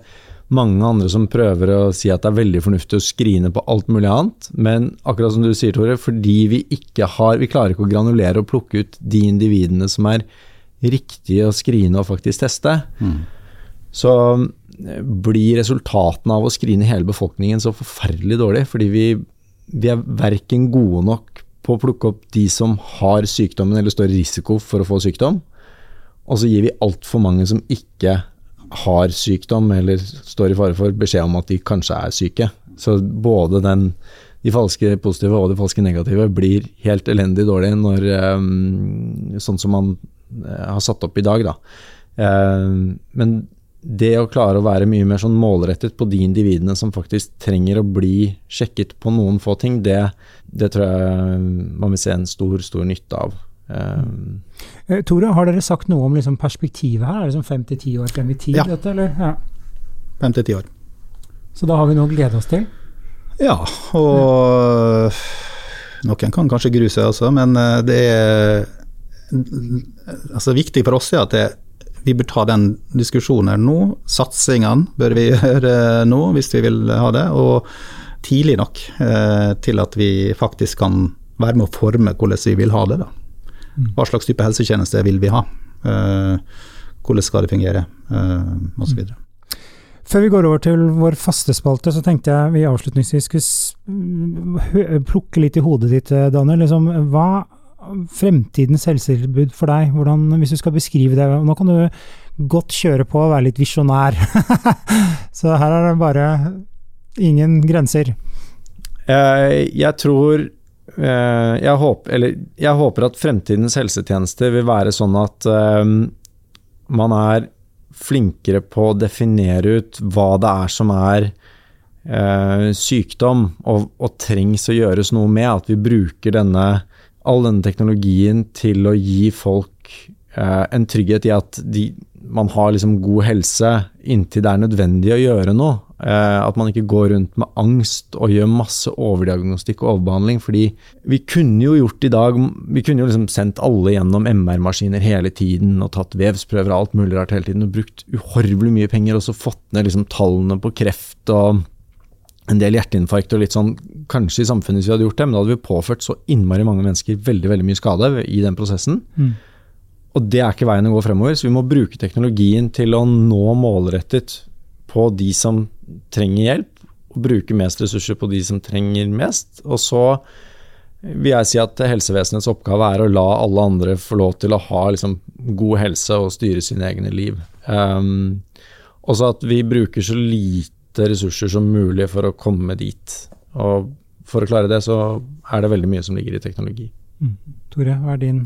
mange andre som prøver å si at det er veldig fornuftig å skrine på alt mulig annet, men akkurat som du sier, Tore, fordi vi ikke har Vi klarer ikke å granulere og plukke ut de individene som er riktige å skrine og faktisk teste. Mm. Så eh, blir resultatene av å skrine hele befolkningen så forferdelig dårlig, fordi vi, vi er verken gode nok på å plukke opp de som har sykdommen eller står i risiko for å få sykdom, og så gir vi altfor mange som ikke har sykdom eller står i fare for beskjed om at de kanskje er syke. Så både den, de falske positive og de falske negative blir helt elendig dårlig når, um, sånn som man uh, har satt opp i dag. Da. Uh, men det å klare å være mye mer sånn målrettet på de individene som faktisk trenger å bli sjekket på noen få ting, det, det tror jeg man vil se en stor, stor nytte av. Um, Tore, har dere sagt noe om liksom perspektivet her? Er det sånn fem til ti år frem i tid? Ja. Dette, eller? ja. Fem til ti år. Så da har vi noe å glede oss til? Ja, og noen kan kanskje grue seg også, men eh, det er altså viktig for oss er at det, vi bør ta den diskusjonen nå. Satsingene bør vi gjøre nå, hvis vi vil ha det. Og tidlig nok eh, til at vi faktisk kan være med å forme hvordan vi vil ha det. da. Hva slags type helsetjeneste vil vi ha? Uh, hvordan skal det fungere? Uh, Osv. Før vi går over til vår faste spalte, så tenkte jeg vi avslutningsvis skulle plukke litt i hodet ditt, eh, Daniel. Liksom, hva fremtidens helsetilbud for deg? Hvordan, hvis du skal beskrive det. Nå kan du godt kjøre på og være litt visjonær. så her er det bare ingen grenser. Jeg tror Eh, jeg håper, jeg håper, at fremtidens helsetjeneste vil være sånn at um, man er flinkere på å definere ut hva det er som er uh, sykdom, og, og, trengs å gjøres noe med. At vi bruker denne, all denne teknologien til å gi folk en trygghet i at de, man har liksom god helse inntil det er nødvendig å gjøre noe. Eh, at man ikke går rundt med angst og gjør masse overdiagnostikk og overbehandling. fordi vi kunne jo gjort i dag Vi kunne jo liksom sendt alle gjennom MR-maskiner hele tiden og tatt vevsprøver og alt mulig rart hele tiden og brukt uhorvelig mye penger og så fått ned liksom tallene på kreft og en del hjerteinfarkt og litt sånn Kanskje i samfunnet hvis vi hadde gjort det, men da hadde vi påført så innmari mange mennesker veldig veldig mye skade i den prosessen. Mm. Og det er ikke veien å gå fremover, så vi må bruke teknologien til å nå målrettet på de som trenger hjelp, og bruke mest ressurser på de som trenger mest. Og så vil jeg si at helsevesenets oppgave er å la alle andre få lov til å ha liksom, god helse og styre sine egne liv. Um, også at vi bruker så lite ressurser som mulig for å komme dit. Og for å klare det, så er det veldig mye som ligger i teknologi. Mm. Tore, hva er din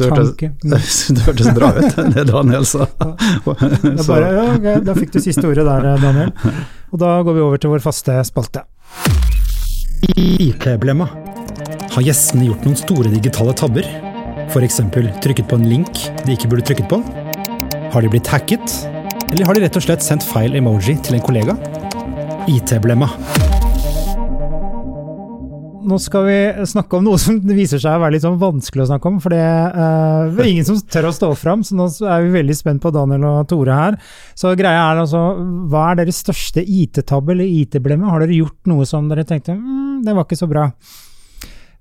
tanke? Det hørtes bra ut, det Daniel sa. Ja. Bare, ja, da fikk du siste ordet der, Daniel. Og da går vi over til vår faste spalte. IT-blemma. Har gjestene gjort noen store digitale tabber? F.eks. trykket på en link de ikke burde trykket på? Har de blitt hacket? Eller har de rett og slett sendt feil emoji til en kollega? IT-blemma nå skal vi snakke om noe som viser seg å være litt sånn vanskelig å snakke om. For det uh, er ingen som tør å stå fram, så nå er vi veldig spent på Daniel og Tore her. Så greia er altså, hva er deres største IT-tabbe eller IT-blemme? Har dere gjort noe som dere tenkte mm, det var ikke så bra?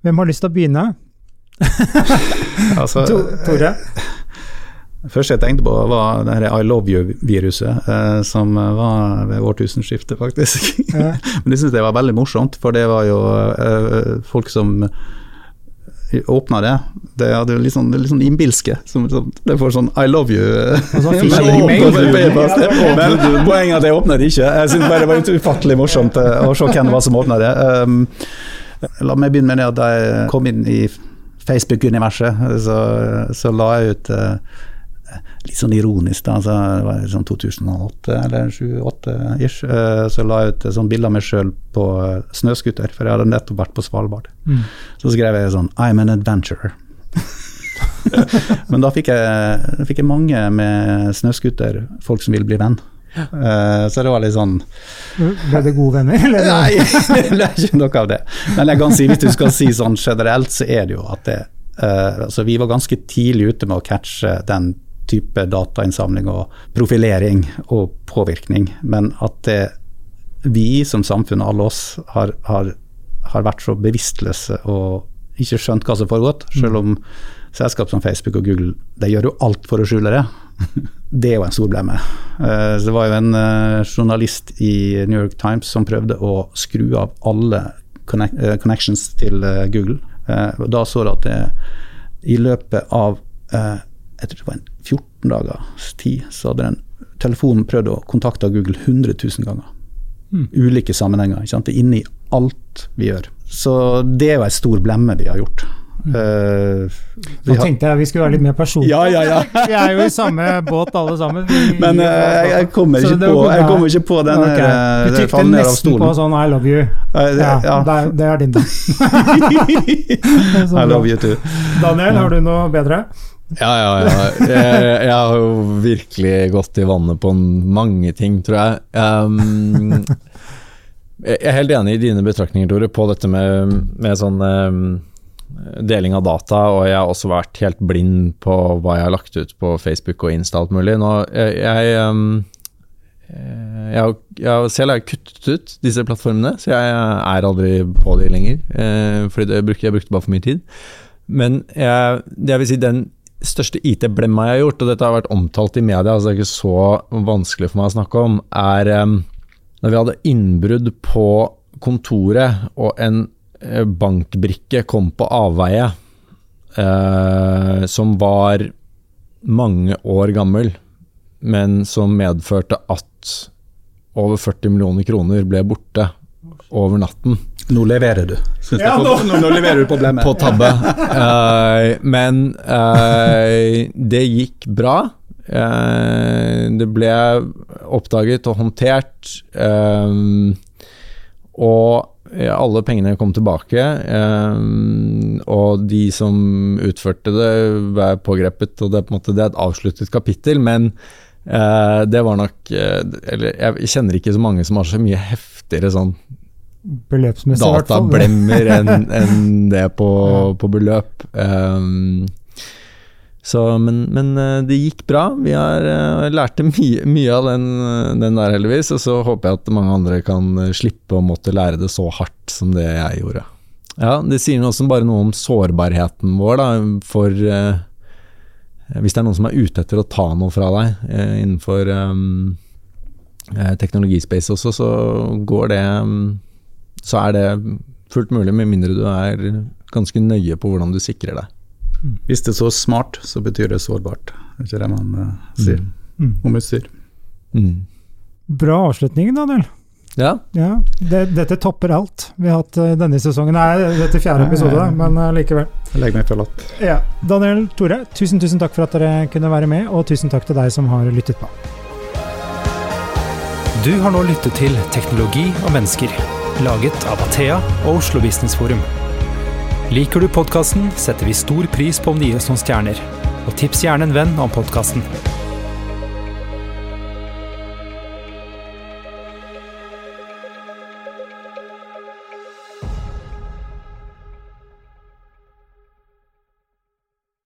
Hvem har lyst til å begynne? altså, Tore? Det første jeg tenkte på, var det her I love you-viruset, eh, som var ved årtusenskiftet, faktisk. Ja. Men jeg syns det var veldig morsomt, for det var jo eh, folk som åpna det. Det hadde litt sånn, litt sånn innbilske. Som, som, det får sånn I love you. sånn Men poenget er at jeg åpna det ikke. Jeg syns bare det var ufattelig morsomt eh, å se hvem det var som åpna det. Um, la meg begynne med det at jeg kom inn i Facebook-universet, så, så la jeg ut eh, litt sånn ironisk, da, Så det var sånn 2008 eller 2008-ish, eh, så la jeg ut et sånt bilde av meg sjøl på eh, snøscooter, for jeg hadde nettopp vært på Svalbard. Mm. Så skrev jeg sånn I'm an adventurer. Men da fikk jeg, fikk jeg mange med snøscooter, folk som ville bli venn. Ja. så det var litt sånn Ble det gode venner? Eller? Nei, det er ikke noe av det. Men jeg kan si, hvis du skal si sånn generelt, så er det jo at det Uh, altså Vi var ganske tidlig ute med å catche den type datainnsamling og profilering og påvirkning, men at det, vi som samfunn, alle oss, har, har, har vært så bevisstløse og ikke skjønt hva som foregått, selv om selskap som Facebook og Google de gjør jo alt for å skjule det. Det er jo en stor blemme. Eh, Det var jo en eh, journalist i New York Times som prøvde å skru av alle eh, connections til Google. Da så du at det i løpet av jeg tror det var en 14 dagers tid, så hadde den telefonen prøvd å kontakte Google 100 000 ganger. Ulike sammenhenger. Ikke sant? Det er inni alt vi gjør. Så det er jo en stor blemme vi har gjort. Mm. Uh, Nå tenkte jeg vi skulle være litt mer personlige. Ja, ja, ja. Vi er jo i samme båt alle sammen. Vi- Men uh, jeg, kommer ikke på, jeg kommer ikke på den okay. her, eh, Du tykte nesten på sånn I love you. Uh, det- Ja, ja. Det, det er din, da. I love you too. Daniel, har du noe bedre? Ja, ja, ja. Jeg, jeg har jo virkelig gått i vannet på mange ting, tror jeg. Um, jeg er helt enig i dine betraktninger, Tore, på dette med, med sånn um, deling av data, og jeg har også vært helt blind på hva jeg har lagt ut på Facebook og Insta alt mulig. Nå, jeg, jeg, um, jeg, har- jeg selv har jeg kuttet ut disse plattformene, så jeg er aldri på de lenger. Uh, fordi det brukte, jeg brukte bare for mye tid. Men jeg, jeg vil si den største IT-blemma jeg har gjort, og dette har vært omtalt i media, altså det er ikke så vanskelig for meg å snakke om, er um, da vi hadde innbrudd på kontoret, og en eh, bankbrikke kom på avveie, eh, som var mange år gammel, men som medførte at over 40 millioner kroner ble borte over natten. Nå leverer du. Ja, nå. nå- nå leverer du problemet. På tabbe. Uh, men uh, det gikk bra. Uh, det ble oppdaget og håndtert. og alle pengene kom tilbake. og de som utførte det, var pågrepet. Og det er på en måte det er et avsluttet kapittel, men eh, det var nok Eller jeg kjenner ikke så mange som har så mye heftigere sånn Beløpsmessig, fall. datablemmer enn en det på, på beløp. Um, så, men, men eh, det gikk bra. Vi har uh, lærte mye, mye av den, den der, heldigvis. Og så håper jeg at mange andre kan eh, slippe å måtte lære det så hardt som det jeg gjorde. Ja, Det sier også bare noe om sårbarheten vår da, for uh, Hvis det er noen som er ute etter å ta noe fra deg uh, innenfor um, eh, teknologispace også, så går det um, så er det fullt mulig, med mindre du er ganske nøye på hvordan du sikrer deg. Hvis det er så smart, så betyr det sårbart. Det er ikke det man uh, sier Mm. om utstyr. Mm. Bra avslutning, Daniel. Ja, Ja, det, dette topper alt vi har hatt eh, denne sesongen. Nei, dette er fjerde episode, men eh, likevel. Jeg legger meg forlatt. Ja. Daniel, Tore, tusen tusen takk for at dere kunne være med, og tusen takk til deg som har lyttet på. Du har nå lyttet til Teknologi og mennesker, laget av Athea og Oslo Business Forum. Liker du podkasten, setter vi stor pris på om du gir oss noen stjerner. Og tips gjerne en venn om podkasten.